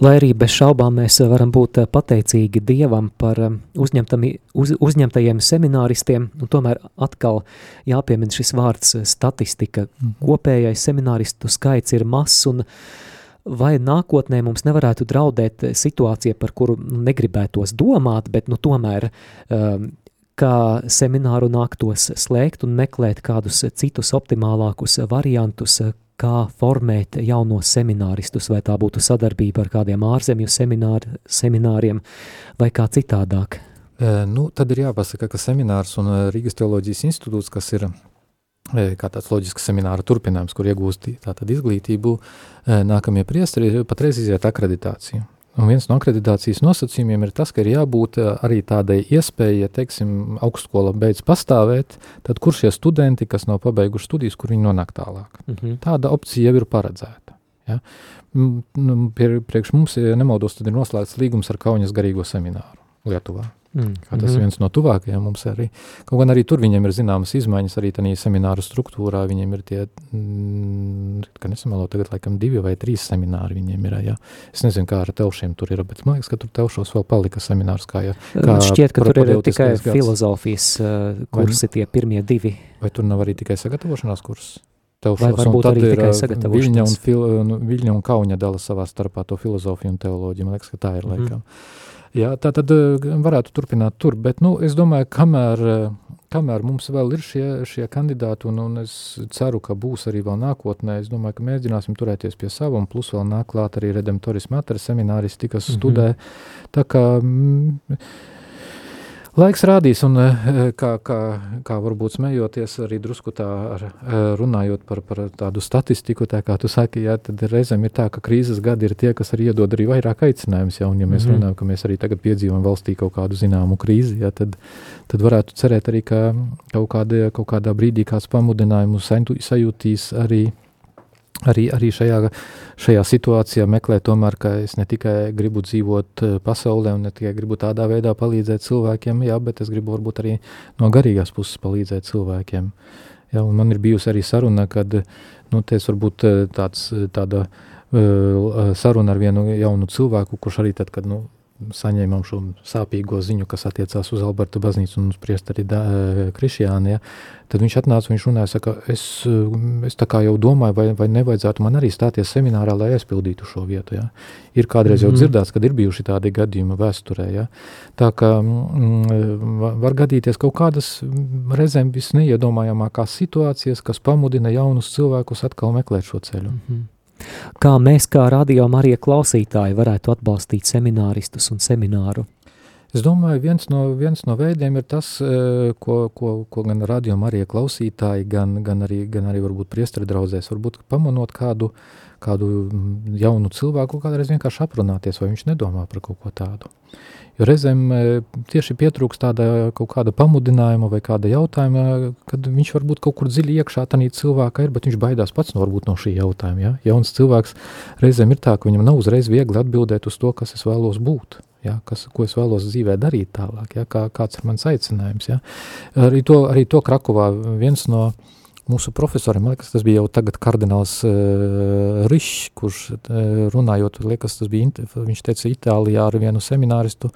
Lai arī bez šaubām mēs varam būt pateicīgi Dievam par um, uz, uzņemtajiem semināristiem, un tomēr atkal jāpiemina šis vārds statistika. Mm. Kopējais semināristu skaits ir mazs, un vai nākotnē mums nevarētu draudēt situācija, par kuru negribētos domāt, bet nu tomēr um, kā semināru nāktos slēgt un meklēt kādus citus optimālākus variantus, kā formēt jaunos semināristus, vai tā būtu sadarbība ar kādiem ārzemju semināri, semināriem vai kā citādāk? E, nu, tad ir jāpasaka, ka seminārs un Rīgas teoloģijas institūts, kas ir kā tāds loģisks semināra turpinājums, kur iegūst tātad izglītību, nākamie priesteri patreiz iziet akreditāciju. Un viens no akreditācijas nosacījumiem ir tas, ka ir jābūt eh, arī tādai iespējai, ja teiksim, augstskola beidz pastāvēt, tad kur šie studenti, kas nav pabeiguši studijas, kur viņi nonāk tālāk. Mm -hmm. Tāda opcija jau ir paredzēta. Ja? Priekš mums, ja nemaldos, tad ir noslēgts līgums ar Kaunas garīgo semināru Lietuvā. Mm. Kā tas ir viens no tuvākajiem mums arī. Kaut gan arī tur viņiem ir zināmas izmaiņas, arī tādā semināru struktūrā. Viņiem ir tie, mm, ka nesamalo, tagad laikam divi vai trīs semināri viņiem ir. Jā. Es nezinu, kā ar telšiem tur ir, bet man liekas, ka tur telšos vēl palika seminārs. Kā, ja, kā Šķiet, ka tur ir tikai gads. filozofijas uh, kursi, tie pirmie divi. Vai tur nav arī tikai sagatavošanās kursi? Vai varbūt arī tikai sagatavošanās? Viļņa un, fil, nu, Viļņa un Kauņa dala savā starpā to filozofiju un teoloģiju. Man liekas, ka tā ir mm. Jā, tā tad eh, varētu turpināt tur, bet nu, es domāju, kamēr, eh, kamēr mums vēl ir šie, šie kandidāti, un, un es ceru, ka būs arī vēl nākotnē, es domāju, ka mēģināsim turēties pie sava, un plus vēl nāk klāt arī Redemptoris Mater semināristi, kas mm -hmm. studē. Tā kā... Mm, Laiks rādīs, un eh, kā, kā, kā varbūt smejoties, arī drusku tā ar, eh, runājot par, par tādu statistiku, tā kā tu saki, jā, tad reizēm ir tā, ka krīzes gadi ir tie, kas arī iedod arī vairāk aicinājumus, ja, un ja mēs mm -hmm. runājam, ka mēs arī tagad piedzīvojam valstī kaut kādu zināmu krīzi, ja, tad, tad varētu cerēt arī, ka kaut, kādā, kaut kādā brīdī kāds pamudinājumu sajūtīs arī arī, arī šajā, šajā situācijā meklē tomēr, ka es ne tikai gribu dzīvot eh, pasaulē un ne tikai gribu tādā veidā palīdzēt cilvēkiem, jā, bet es gribu varbūt arī no garīgās puses palīdzēt cilvēkiem. Jā, man ir bijusi arī saruna, kad, nu, ties varbūt eh, tāds, tāda uh, saruna ar vienu jaunu cilvēku, kurš arī tad, kad, nu, saņēmām šo sāpīgo ziņu, kas attiecās uz Alberta baznīcu un uz priesteri eh, Krišjānu, ja, tad viņš atnāca, viņš runāja, saka, es, eh, es tā kā jau domāju, vai, vai nevajadzētu man arī stāties seminārā, lai aizpildītu šo vietu, ja. Ir kādreiz mm -hmm. jau mhm. dzirdēts, kad ir bijuši tādi gadījumi vēsturē, ja. Tā kā mm, var gadīties kaut kādas reizēm visneiedomājamākās situācijas, kas pamudina jaunus cilvēkus atkal meklēt šo ceļu. Mm -hmm. Kā mēs, kā radio Marija klausītāji, varētu atbalstīt semināristus un semināru? Es domāju, viens no, viens no veidiem ir tas, eh, ko, ko, ko gan radio Marija klausītāji, gan, gan, arī, gan arī varbūt priestri draudzēs, varbūt pamanot kādu, kādu jaunu cilvēku, kādreiz vienkārši aprunāties, vai viņš nedomā par kaut ko tādu. Jo reizēm e, tieši pietrūks tāda kaut kāda pamudinājuma vai kāda jautājuma, kad viņš varbūt kaut kur dziļi iekšā tādā cilvēkā ir, bet viņš baidās pats no, no šī jautājuma. Ja? Jauns cilvēks reizēm ir tā, ka viņam nav uzreiz viegli atbildēt uz to, kas es vēlos būt. Ja, kas, ko es vēlos dzīvē darīt tālāk, ja, kā, kāds ir mans aicinājums. Ja. Arī, to, arī to Krakovā viens no uh, mūsu profesoriem, man liekas, tas bija jau tagad kardināls uh, Rišs, kurš uh, runājot, liekas, tas bija, viņš teica Itālijā ar vienu semināristu,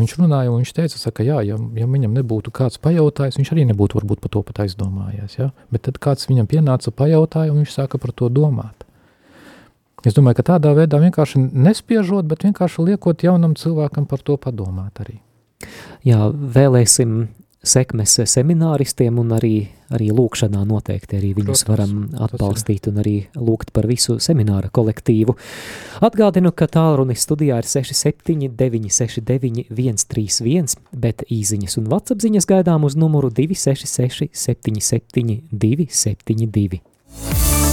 viņš runāja un viņš teica, saka, jā, ja, ja viņam nebūtu kāds pajautājis, viņš arī nebūtu varbūt par to pat aizdomājies, ja? bet tad kāds viņam pienāca pajautāja un viņš sāka par to domāt. Es domāju, ka tādā veidā vienkārši nespiežot, bet vienkārši liekot jaunam cilvēkam par to padomāt arī. Jā, vēlēsim sekmes semināristiem un arī, arī lūkšanā noteikti arī viņus Protams, varam atbalstīt un arī lūgt par visu semināra kolektīvu. Atgādinu, ka tālrunis studijā ir 67 969 131, bet īziņas un vatsapziņas gaidām uz numuru 266 77 272.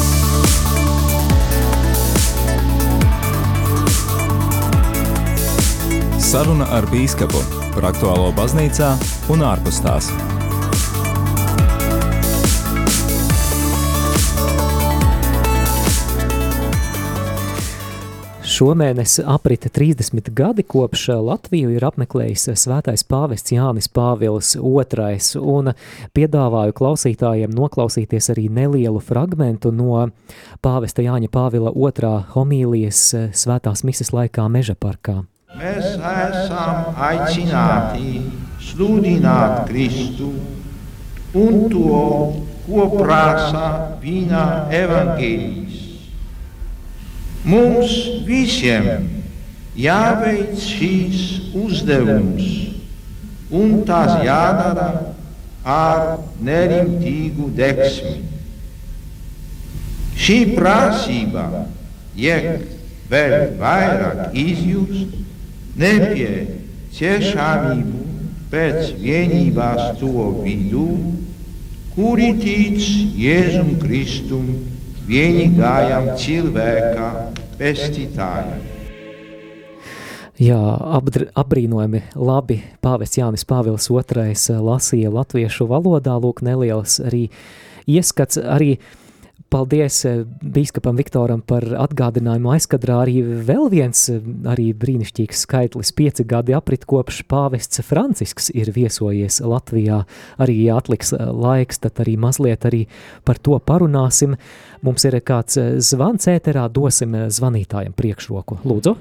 Saruna ar bīskapu par aktuālo baznīcā un ārpus tās. Šomēnes aprita 30 gadi kopš Latviju ir apmeklējis svētais pāvests Jānis Pāvils II, un piedāvāju klausītājiem noklausīties arī nelielu fragmentu no pāvesta Jāņa Pāvila II homīlijas svētās mises laikā Meža parkā. Mēs esam aicināti sludināt Kristu un to, ko prasa viņa evaņģēlijs. Mums visiem jāveic šīs uzdevums, un tas jādara ar nerimtīgu deksmi. Šī prasība iek vēl vairāk izjust nepieciešamību pēc vienībās to vidū, kuri tic Jēzum Kristum vienīgajam cilvēka pestītājam. Jā, apdr, apbrīnojami labi pāvests Jānis Pāvils II lasīja latviešu valodā, lūk neliels arī ieskats, arī uh, Paldies eh, bīskapam Viktoram par atgādinājumu aizkadrā arī vēl viens eh, arī brīnišķīgs skaitlis pieci gadi aprit kopš pāvests Francisks ir viesojies Latvijā. Arī, ja atliks eh, laiks, tad arī mazliet arī par to parunāsim. Mums ir kāds zvans ēterā, dosim zvanītājiem priekšroku. Lūdzu!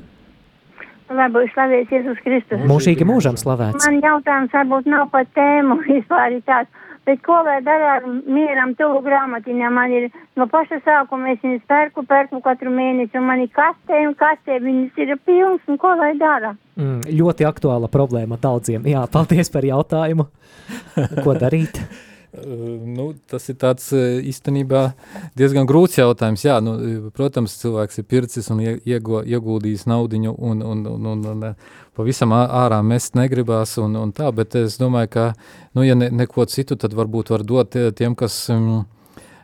Būtu slavēts Jēzus Kristus. Mūžīgi mūžam slavēts. Man jautājums varbūt nav par tēmu, *laughs* vispār tāds Bet ko lai dara ar mieram tuvu grāmatiņā? Man ir no paša sākuma es viņas pērku, pērku katru mēnesi, un man ir kastē un kastē viņas ir pilns, un ko lai dara? Mm, ļoti aktuāla problēma daudziem. Jā, paldies par jautājumu. ko darīt? *laughs* nu, tas ir tāds īstenībā diezgan grūts jautājums. Jā, nu, protams, cilvēks ir pircis un iego, ieguldījis naudiņu un, un, un, un, un pavisam ārā mest negribās un, un tā, bet es domāju, ka, nu, ja ne, neko citu, tad varbūt var dot tiem, kas... Um,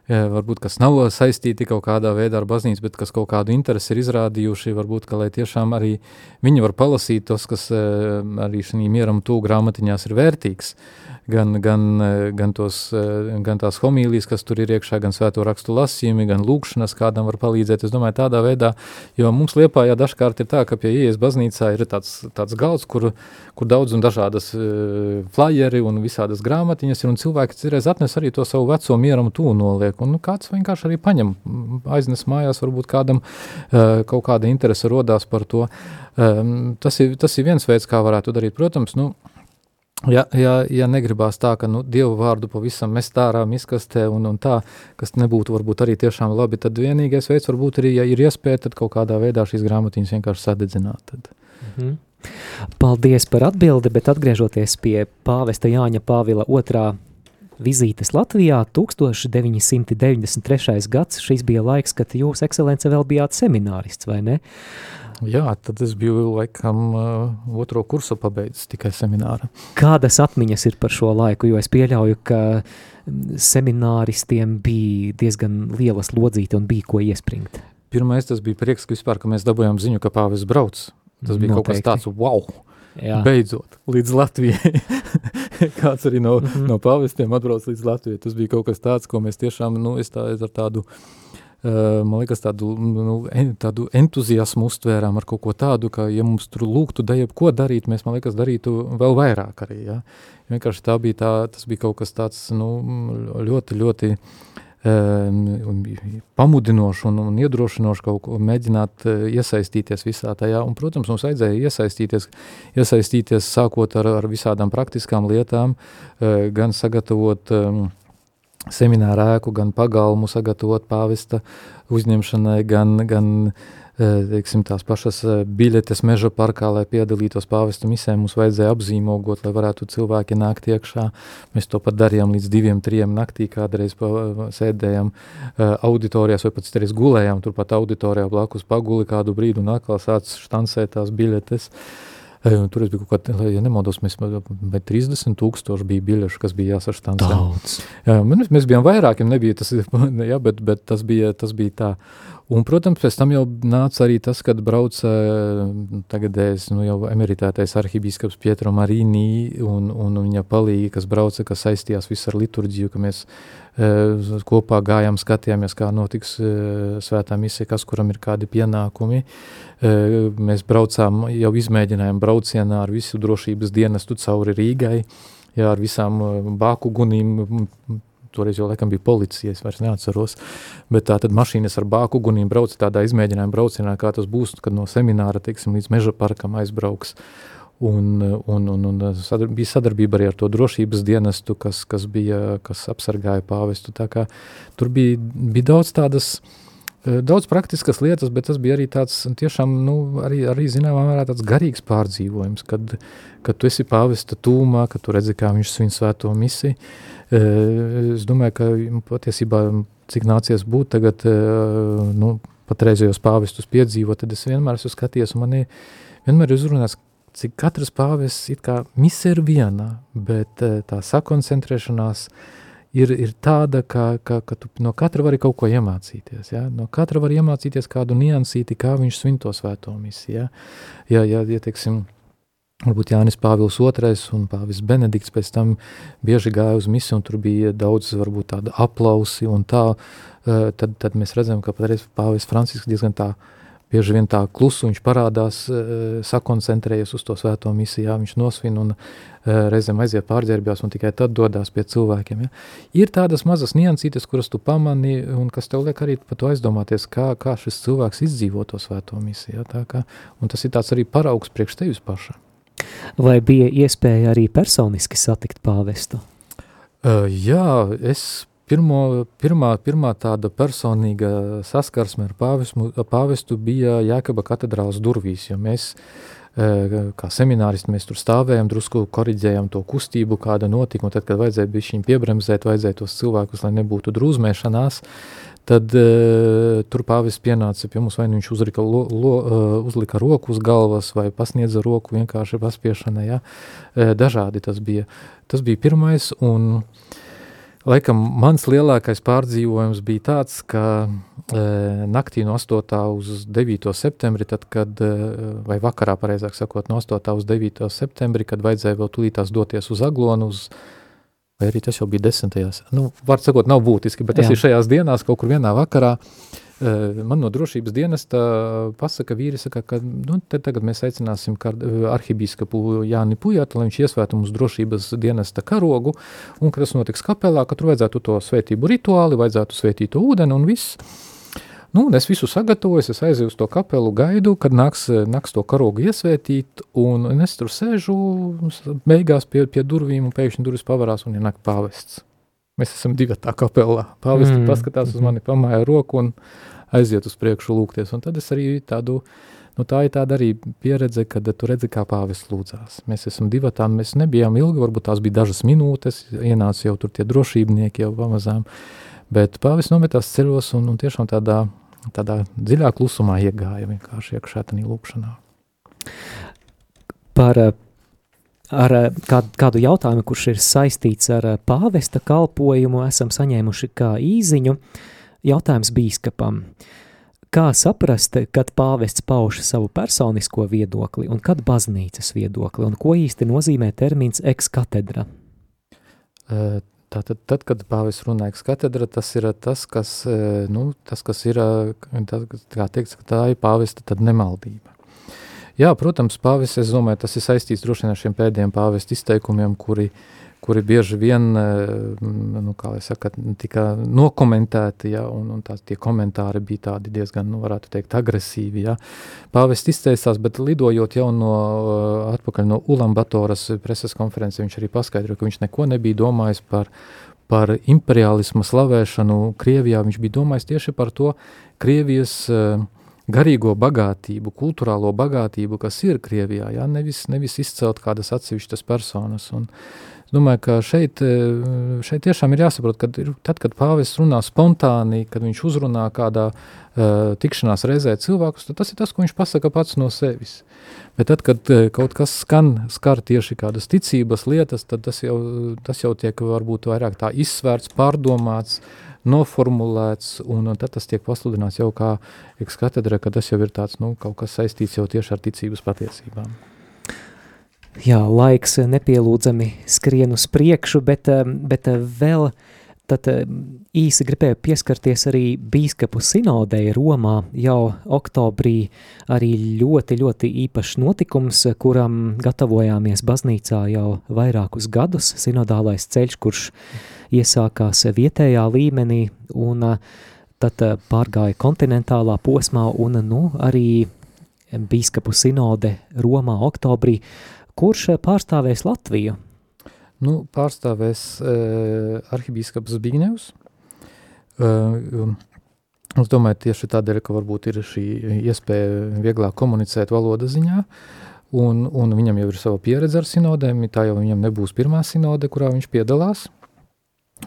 varbūt kas nav saistīti kaut kādā veidā ar baznīcu, bet kas kaut kādu interesi ir izrādījuši, varbūt, ka lai tiešām arī viņi var palasīt tos, kas arī šī mieram tū grāmatiņās ir vērtīgs. Uh, gan, gan, gan, tos, gan tās homīlijas, kas tur ir iekšā, gan svēto rakstu lasījumi, gan lūkšanas, kādam var palīdzēt. Es domāju, tādā veidā, jo mums Liepājā dažkārt ir tā, ka pie ieejas baznīcā ir tāds, tāds galds, kur, kur daudz un dažādas uh, flyeri un visādas grāmatiņas ir, un cilvēki citreiz atnes arī to savu veco mieram tū noliek, un nu, kāds vienkārši arī paņem, aiznes mājās, varbūt kādam uh, kaut kāda interese rodās par to. Um, tas, ir, tas ir viens veids, kā varētu darīt. Protams, nu, Ja, ja, ja negribās tā, ka nu, dievu vārdu pavisam mest ārā miskastē un, un tā, kas nebūtu varbūt arī tiešām labi, tad vienīgais veids varbūt arī, ja ir iespēja, tad kaut kādā veidā šīs grāmatiņas vienkārši sadedzināt. Tad. Mm -hmm. Paldies par atbildi, bet atgriežoties pie pāvesta Jāņa Pāvila otrā vizītes Latvijā 1993. gads, šis bija laiks, kad jūs, ekscelence, vēl bijāt seminārists, vai ne? Uh, Jā, tad es biju laikam uh, otro kursu pabeidzis tikai semināra. Kādas atmiņas ir par šo laiku, jo es pieļauju, ka semināristiem bija diezgan liela slodzīte un bija ko iespringt. Pirmais tas bija prieks, ka vispār, ka mēs dabujām ziņu, ka pāvis brauc. Tas bija Noteikti. kaut kas tāds, wow! Jā. Beidzot, līdz Latvijai. *laughs* Kāds arī no, mm -hmm. no pāvestiem atbrauc līdz Latvijai. Tas bija kaut kas tāds, ko mēs tiešām, nu, es tā, ar tādu uh, Eh, man liekas, tādu, nu, en, tādu entuziasmu uztvērām ar kaut ko tādu, ka, ja mums tur lūgtu da jebko darīt, mēs, man liekas, darītu vēl vairāk arī, ja? Vienkārši tā bija tā, tas bija kaut kas tāds, nu, ļoti, ļoti um, pamudinoši un, un iedrošinoši kaut ko mēģināt uh, iesaistīties visā tajā, un, protams, mums vajadzēja iesaistīties, iesaistīties sākot ar, ar visādām praktiskām lietām, uh, gan sagatavot um, semināru ēku, gan pagalmu sagatavot pāvesta uzņemšanai, gan, gan eh, teiksim, tās pašas eh, biļetes meža parkā, lai piedalītos pāvesta misē, mums vajadzēja apzīmogot, lai varētu cilvēki nākt iekšā. Mēs to pat darījām līdz diviem, trijiem naktī, kādreiz pa, sēdējām auditorijās vai pat citreiz gulējām turpat auditorijā blakus paguli kādu brīdu un atkal sāc štancēt tās biļetes. Uh, Tur es biju kaut kādā, ja nemaldos, mēs 30 tūkstoši bija biļešu, kas bija jāsaštāns. Daudz. Jā, mēs bijām vairākiem, nebija tas, *laughs* jā, bet, bet tas bija, tas bija tā. Un, protams, pēc tam jau nāca arī tas, kad brauca tagadējais, nu jau emeritētais arhibīskaps Pietro Marīnī un, un viņa palīgi, kas brauca, kas saistījās visu ar liturģiju, ka mēs e, kopā gājām, skatījāmies, kā notiks e, svētā misija, kas kuram ir kādi pienākumi. E, mēs braucām, jau izmēģinājām braucienā ar visu drošības dienestu cauri Rīgai, jā, ar visām bāku gunīm, toreiz jau laikam bija policija, es vairs neatceros, bet tā tad mašīnas ar bāku uguniem brauca tādā izmēģinājuma braucienā, kā tas būs, kad no semināra, teiksim, līdz meža parkam aizbrauks. Un, un, un, un sadar, bija sadarbība arī ar to drošības dienestu, kas, kas, bija, kas apsargāja pāvestu. Tā kā tur bija, bija daudz tādas, daudz praktiskas lietas, bet tas bija arī tāds tiešām, nu, arī, arī zināmā mērā tāds garīgs pārdzīvojums, kad, kad tu esi pāvesta tūmā, kad tu redzi, kā viņš svin svēto misiju, Es domāju, ka patiesībā, cik nācies būt tagad, nu, patreizējos pāvestus piedzīvot, tad es vienmēr esmu skaties, un man vienmēr ir uzrunās, cik katrs pāvests it kā mise ir viena, bet tā sakoncentrēšanās ir, ir tāda, ka, ka, ka tu no katra vari kaut ko iemācīties. Ja? No katra var iemācīties kādu niansīti, kā viņš svin to svēto misiju. Ja, ja, ja, ja teiksim, Varbūt Jānis Pāvils II un Pāvis Benedikts pēc tam bieži gāja uz misiju, un tur bija daudz, varbūt tāda aplausi, un tā, eh, tad, tad mēs redzam, ka patreiz Pāvis Francisks diezgan tā uh, bieži vien tā klusu viņš parādās, e, sakoncentrējas uz to svēto misiju, jā, viņš nosvin un e, reizēm aiziet pārģērbjās un tikai tad dodās pie cilvēkiem. Ja. Ir tādas mazas niansītes, kuras tu pamani un kas tev liek arī par to aizdomāties, kā, kā šis cilvēks izdzīvo to svēto misiju. Ja, tā kā, un tas ir tāds arī paraugs priekš tevis paša. Vai bija iespēja arī personiski satikt pāvestu? Uh, jā, es Pirmo, pirmā, pirmā tāda personīga saskarsme ar pāvestu, pāvestu bija Jēkaba katedrālas durvīs, jo mēs, e, kā semināristi, mēs tur stāvējām, drusku koriģējām to kustību, kāda notika, un tad, kad vajadzēja bišķiņ piebremzēt, vajadzēja tos cilvēkus, lai nebūtu drūzmēšanās, tad uh, tur pāvis pienāca pie mums, vai nu viņš uzrika, lo, lo, uh, uzlika roku uz galvas, vai pasniedza roku vienkārši paspiešana, ja? dažādi tas bija. Tas bija pirmais, un Laikam mans lielākais pārdzīvojums bija tāds, ka e, naktī no 8. uz 9. septembri, tad, kad, e, vai vakarā, pareizāk sakot, no 8. uz 9. septembri, kad vajadzēja vēl tūlītās doties uz Aglonu, uz, vai arī tas jau bija 10. Nu, var sakot, nav būtiski, bet tas Jā. ir šajās dienās kaut kur vienā vakarā. E, Man no drošības dienesta pasaka vīri, saka, ka nu, tagad mēs aicināsim arhibīskapu Jāni Pujātu, lai viņš iesvētu mums drošības dienesta karogu, un ka tas notiks kapelā, ka tur vajadzētu to svētību rituāli, vajadzētu svētīt to ūdeni un viss. Nu, es visu sagatavoju, es aizēju uz to kapelu, gaidu, kad nāks, nāks to karogu iesvētīt, un es tur sēžu, beigās pie, pie durvīm, un pēkšņi durvis pavarās, un ienāk pāvests. Mēs esam divi tā kapelā. Pāvis mm. paskatās uz mani, pamāja roku un aiziet uz priekšu lūgties. Un tad es arī tādu, nu tā ir tāda arī pieredze, kad tu redzi, kā pāvis lūdzās. Mēs esam divi tā, mēs nebijām ilgi, varbūt tās bija dažas minūtes, ienāca jau tur tie drošībnieki jau pamazām, bet pāvis nometās ceļos un, un tiešām tādā, tādā dziļā klusumā iegāja vienkārši iekšā tanī lūkšanā. Par ar eh, kādu, kādu jautājumu, kurš ir saistīts ar eh, pāvesta kalpojumu, esam saņēmuši kā īziņu. Jautājums bīskapam. Kā saprast, kad pāvests pauž savu personisko viedokli un kad baznīcas viedokli, un ko īsti nozīmē termins ex katedra? Eh, tātad, tad, kad pāvests runā ex katedra, tas ir tas, kas, nu, tas, kas ir, tā, kā teiks, ka tā ir pāvesta nemaldība. Jā, protams, pāvis, es domāju, tas ir saistīts droši vien ar šiem pēdējiem pāvesta izteikumiem, kuri, kuri bieži vien, eh, nu, kā lai saka, tika nokomentēti, ja, un, un tās tie komentāri bija tādi diezgan, nu, varētu teikt, agresīvi, ja. Pāvests izteicās, bet lidojot jau no, eh, atpakaļ no Ulambatoras preses konferences, viņš arī paskaidroja, ka viņš neko nebija domājis par, par imperialisma slavēšanu Krievijā, viņš bija domājis tieši par to Krievijas uh, garīgo bagātību, kultūrālo bagātību, kas ir Krievijā, ja? nevis, nevis izcelt kādas atsevišķas personas. Un es domāju, ka šeit, eh, šeit tiešām ir jāsaprot, ka ir, tad, kad pāvests runā spontāni, kad viņš uzrunā kādā uh, tikšanās reizē cilvēkus, tad tas ir tas, ko viņš pasaka pats no sevis. Bet tad, kad uh, kaut kas skan, skar tieši kādas ticības lietas, tad tas jau, tas jau tiek varbūt vairāk tā izsvērts, pārdomāts, uh, noformulēts, un, un tad tas tiek pasludināts jau kā ekskatedra, ka tas jau ir tāds, nu, kaut kas saistīts jau tieši ar ticības patiesībām. Jā, laiks nepielūdzami skrien uz priekšu, bet, eh, bet eh, vēl tad eh, īsi gribēju pieskarties arī bīskapu sinodei Romā jau oktobrī arī ļoti, ļoti īpašs notikums, kuram gatavojāmies baznīcā jau vairākus gadus, sinodālais ceļš, kurš iesākās vietējā līmenī un tad pārgāja kontinentālā posmā un nu, arī bīskapu sinode Romā oktobrī, kurš pārstāvēs Latviju? Nu, pārstāvēs uh, arhibīskaps Zbignevs. Uh, es domāju, tieši tādēļ, ka varbūt ir šī iespēja vieglāk komunicēt valoda ziņā, un, un viņam jau ir sava pieredze ar sinodēm, tā jau viņam nebūs pirmā sinode, kurā viņš piedalās.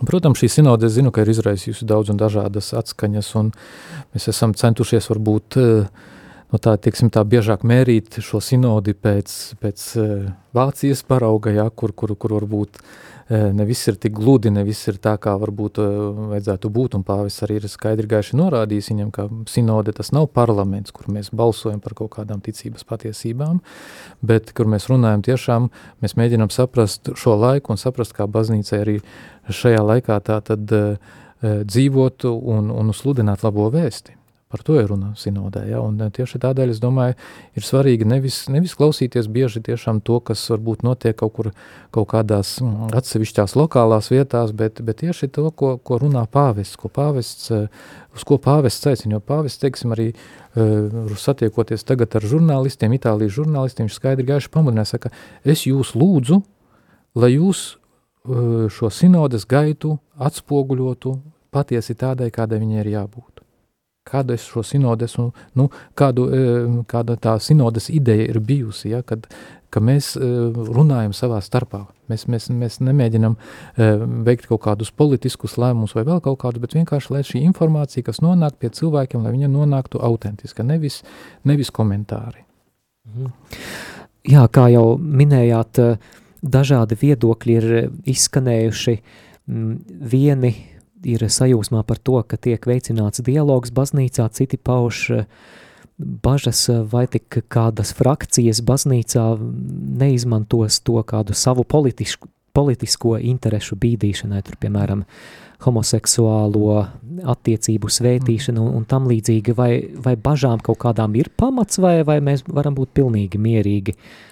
Protams, šī sinode, es zinu, ka ir izraisījusi daudz un dažādas atskaņas, un mēs esam centušies varbūt eh, no tā, tieksim, tā biežāk mērīt šo sinodi pēc, pēc Vācijas parauga, ja, kur, kur, kur varbūt ne viss ir tik gludi, ne viss ir tā, kā varbūt vajadzētu būt, un pāvis arī ir skaidri gaiši norādījis viņam, ka sinode tas nav parlaments, kur mēs balsojam par kaut kādām ticības patiesībām, bet kur mēs runājam tiešām, mēs mēģinām saprast šo laiku un saprast, kā baznīca arī šajā laikā tā tad dzīvotu un, un sludināt labo vēsti. Par to ir runa sinodē. Ja? Un tieši tādēļ es domāju, ir svarīgi nevis, nevis klausīties bieži to, kas varbūt notiek kaut kur kaut kādās atsevišķās lokālās vietās, bet, bet tieši to, ko, ko runā pāvests, ko pāvests, uz ko pāvests aicina. Jo pāvests, teiksim, arī uh, satiekoties tagad ar žurnālistiem, Itālijas žurnālistiem, viņš skaidri gaiši pamudināja, saka, es jūs lūdzu, lai jūs šo sinodas gaitu atspoguļotu patiesi tādai, kādai viņai ir jābūt kāda es šo sinodes, un, nu, kādu, e, kāda tā sinodes ideja ir bijusi, ja, kad, ka mēs e, runājam savā starpā. Mēs, mēs, mēs nemēģinam e, veikt kaut kādus politiskus lēmumus vai vēl kaut kādus, bet vienkārši, lai šī informācija, kas nonāk pie cilvēkiem, lai viņa nonāktu autentiska, nevis, nevis komentāri. Mhm. Jā, kā jau minējāt, dažādi viedokļi ir izskanējuši. Vieni ir sajūsmā par to, ka tiek veicināts dialogs baznīcā, citi pauž eh, bažas, eh, vai tik kādas frakcijas baznīcā neizmantos to kādu savu politisku, politisko interešu bīdīšanai, tur, piemēram, homoseksuālo attiecību svētīšanu un, un tam līdzīgi, vai, vai bažām kaut kādām ir pamats, vai, vai mēs varam būt pilnīgi mierīgi uh,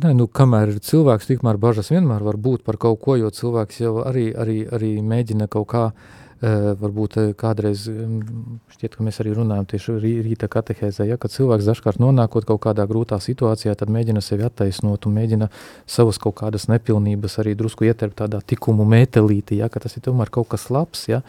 Nē, nu, kamēr ir cilvēks, tikmēr bažas vienmēr var būt par kaut ko, jo cilvēks jau arī, arī, arī mēģina kaut kā, uh, varbūt kādreiz, šķiet, ka mēs arī runājam tieši rīta katehēzē, ja, kad cilvēks dažkārt nonākot kaut kādā grūtā situācijā, tad mēģina sevi attaisnot un mēģina savas kaut kādas nepilnības arī drusku ieterpt tādā tikumu mētelīti, ja, ka tas ir tomēr kaut kas labs, ja.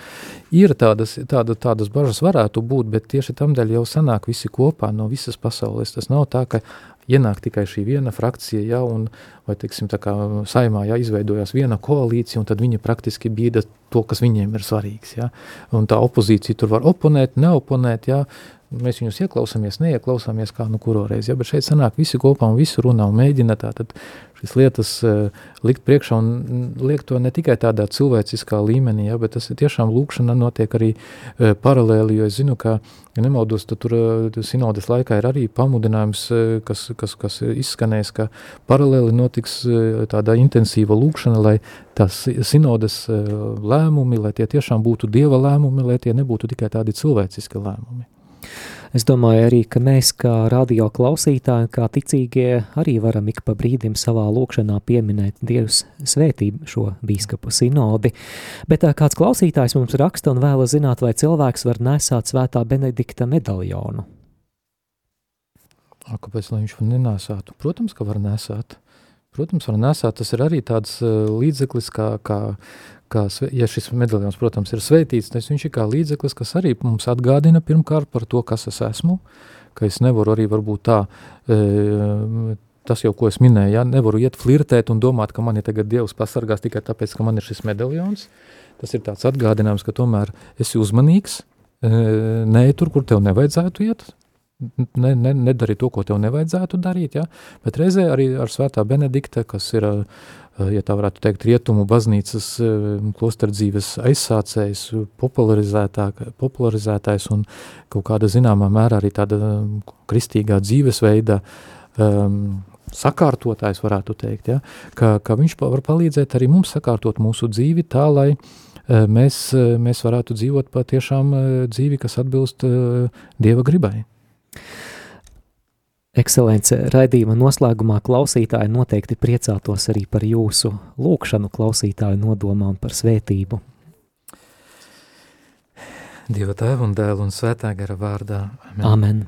Ir tādas, tāda, tādas bažas varētu būt, bet tieši tamdēļ jau sanāk visi kopā no visas pasaules. Tas nav tā, ka ienāk tikai šī viena frakcija, ja, un, vai, teiksim, tā kā saimā, ja, izveidojās viena koalīcija, un tad viņi praktiski bīda to, kas viņiem ir svarīgs, ja, un tā opozīcija tur var oponēt, neoponēt, ja, mēs viņus ieklausāmies, neieklausāmies kā nu kuroreiz, ja, bet šeit sanāk visi kopā un visu runā un mēģina tātad šīs lietas uh, likt priekšā un liek to ne tikai tādā cilvēciskā līmenī, ja, bet tas ir tiešām lūkšana notiek arī uh, paralēli, jo es zinu, ka, ja nemaldos, tad tur uh, sinodas laikā ir arī pamudinājums, uh, kas, kas, kas izskanēs, ka paralēli notiks uh, tāda intensīva lūkšana, lai tās sinodas uh, lēmumi, lai tie tiešām būtu dieva lēmumi, lai tie nebūtu tikai tādi cilvēciski lēmumi. Es domāju arī, ka mēs kā radio klausītāji, kā ticīgie, arī varam ik pa brīdim savā lūkšanā pieminēt Dievs svētību šo bīskapu sinodi. Bet kāds klausītājs mums raksta un vēlas zināt, vai cilvēks var nesāt svētā Benedikta medaļonu. Kāpēc viņš to nenēsātu? Protams, ka var nesāt. Protams, var nesāt. Tas ir arī tāds līdzeklis, kā, kā, kā, ja šis medaļons, protams, ir svētīts, tad viņš ir kā līdzeklis, kas arī mums atgādina pirmkārt par to, kas es esmu, ka es nevaru arī varbūt tā, e, tas jau, ko es minēju, ja, nevaru iet flirtēt un domāt, ka mani tagad Dievs pasargās tikai tāpēc, ka man ir šis medaļons. Tas ir tāds atgādinājums, ka tomēr esi uzmanīgs, e, nē, tur, kur tev nevajadzētu iet, ne, ne, nedari to, ko tev nevajadzētu darīt, ja? bet reizē arī ar svētā Benedikta, kas ir Eh, ja tā varētu teikt, rietumu baznīcas eh, klosterdzīves aizsācējs, popularizētājs un kaut kāda zināmā mērā arī tāda eh, kristīgā dzīvesveida um, sakārtotājs, varētu teikt, ja? ka, ka viņš var palīdzēt arī mums sakārtot mūsu dzīvi tā, lai mēs, mēs varētu dzīvot patiešām dzīvi, kas atbilst Dieva gribai. Ekscelence, raidījuma noslēgumā klausītāji noteikti priecātos arī par jūsu lūkšanu klausītāju nodomām par svētību. Dieva tēva un dēla un svētā gara vārdā. Amen. Amen.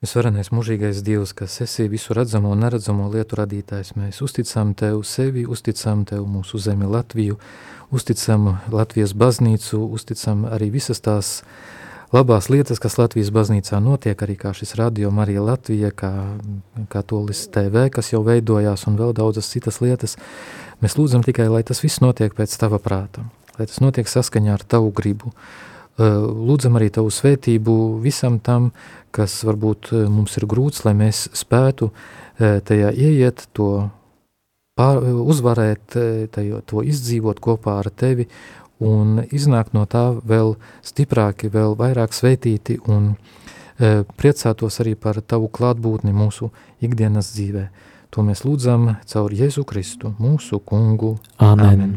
Visvarenais mūžīgais Dievs, kas esi visu redzamo un neredzamo lietu radītājs, mēs uzticam Tev sevi, uzticam Tev mūsu zemi Latviju, uzticam Latvijas baznīcu, uzticam arī visas tās uh, labās lietas, kas Latvijas baznīcā notiek, arī kā šis radio Marija Latvija, kā Katolis TV, kas jau veidojās un vēl daudzas citas lietas, mēs lūdzam tikai, lai tas viss notiek pēc tava prāta, lai tas notiek saskaņā ar tavu gribu, lūdzam arī tavu svētību visam tam, kas varbūt mums ir grūts, lai mēs spētu tajā ieiet, to pār, uzvarēt, tajo, to izdzīvot kopā ar tevi un iznākt no tā vēl stiprāki, vēl vairāk svētīti un e, priecātos arī par tavu klātbūtni mūsu ikdienas dzīvē. To mēs lūdzam caur Jēzu Kristu, mūsu kungu. Amen.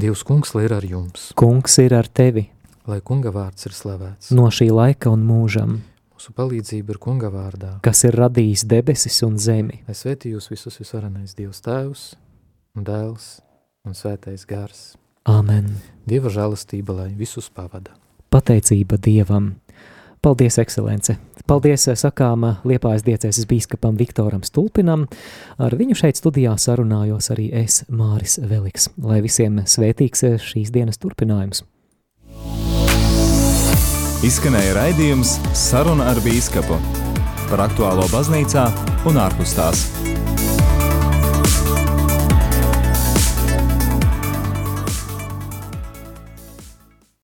Dievs kungs, lai ir ar jums. Kungs ir ar tevi. Lai kunga vārds ir slavēts. No šī laika un mūžam. Mūsu palīdzība ir kunga vārdā. Kas ir radījis debesis un zemi. Es svētī jūs visus visvarenais Dievs tēvs un dēls un svētais gars. Amen. Dieva žēlastība, lai visus pavada. Pateicība Dievam. Paldies, ekscelence! Paldies sakām Liepājas diecēses bīskapam Viktoram Stulpinam. Ar viņu šeit studijā sarunājos arī es, Māris Veliks. Lai visiem svētīgs šīs dienas turpinājums. Izskanēja raidījums Saruna ar bīskapu par aktuālo baznīcā un ārpus tās.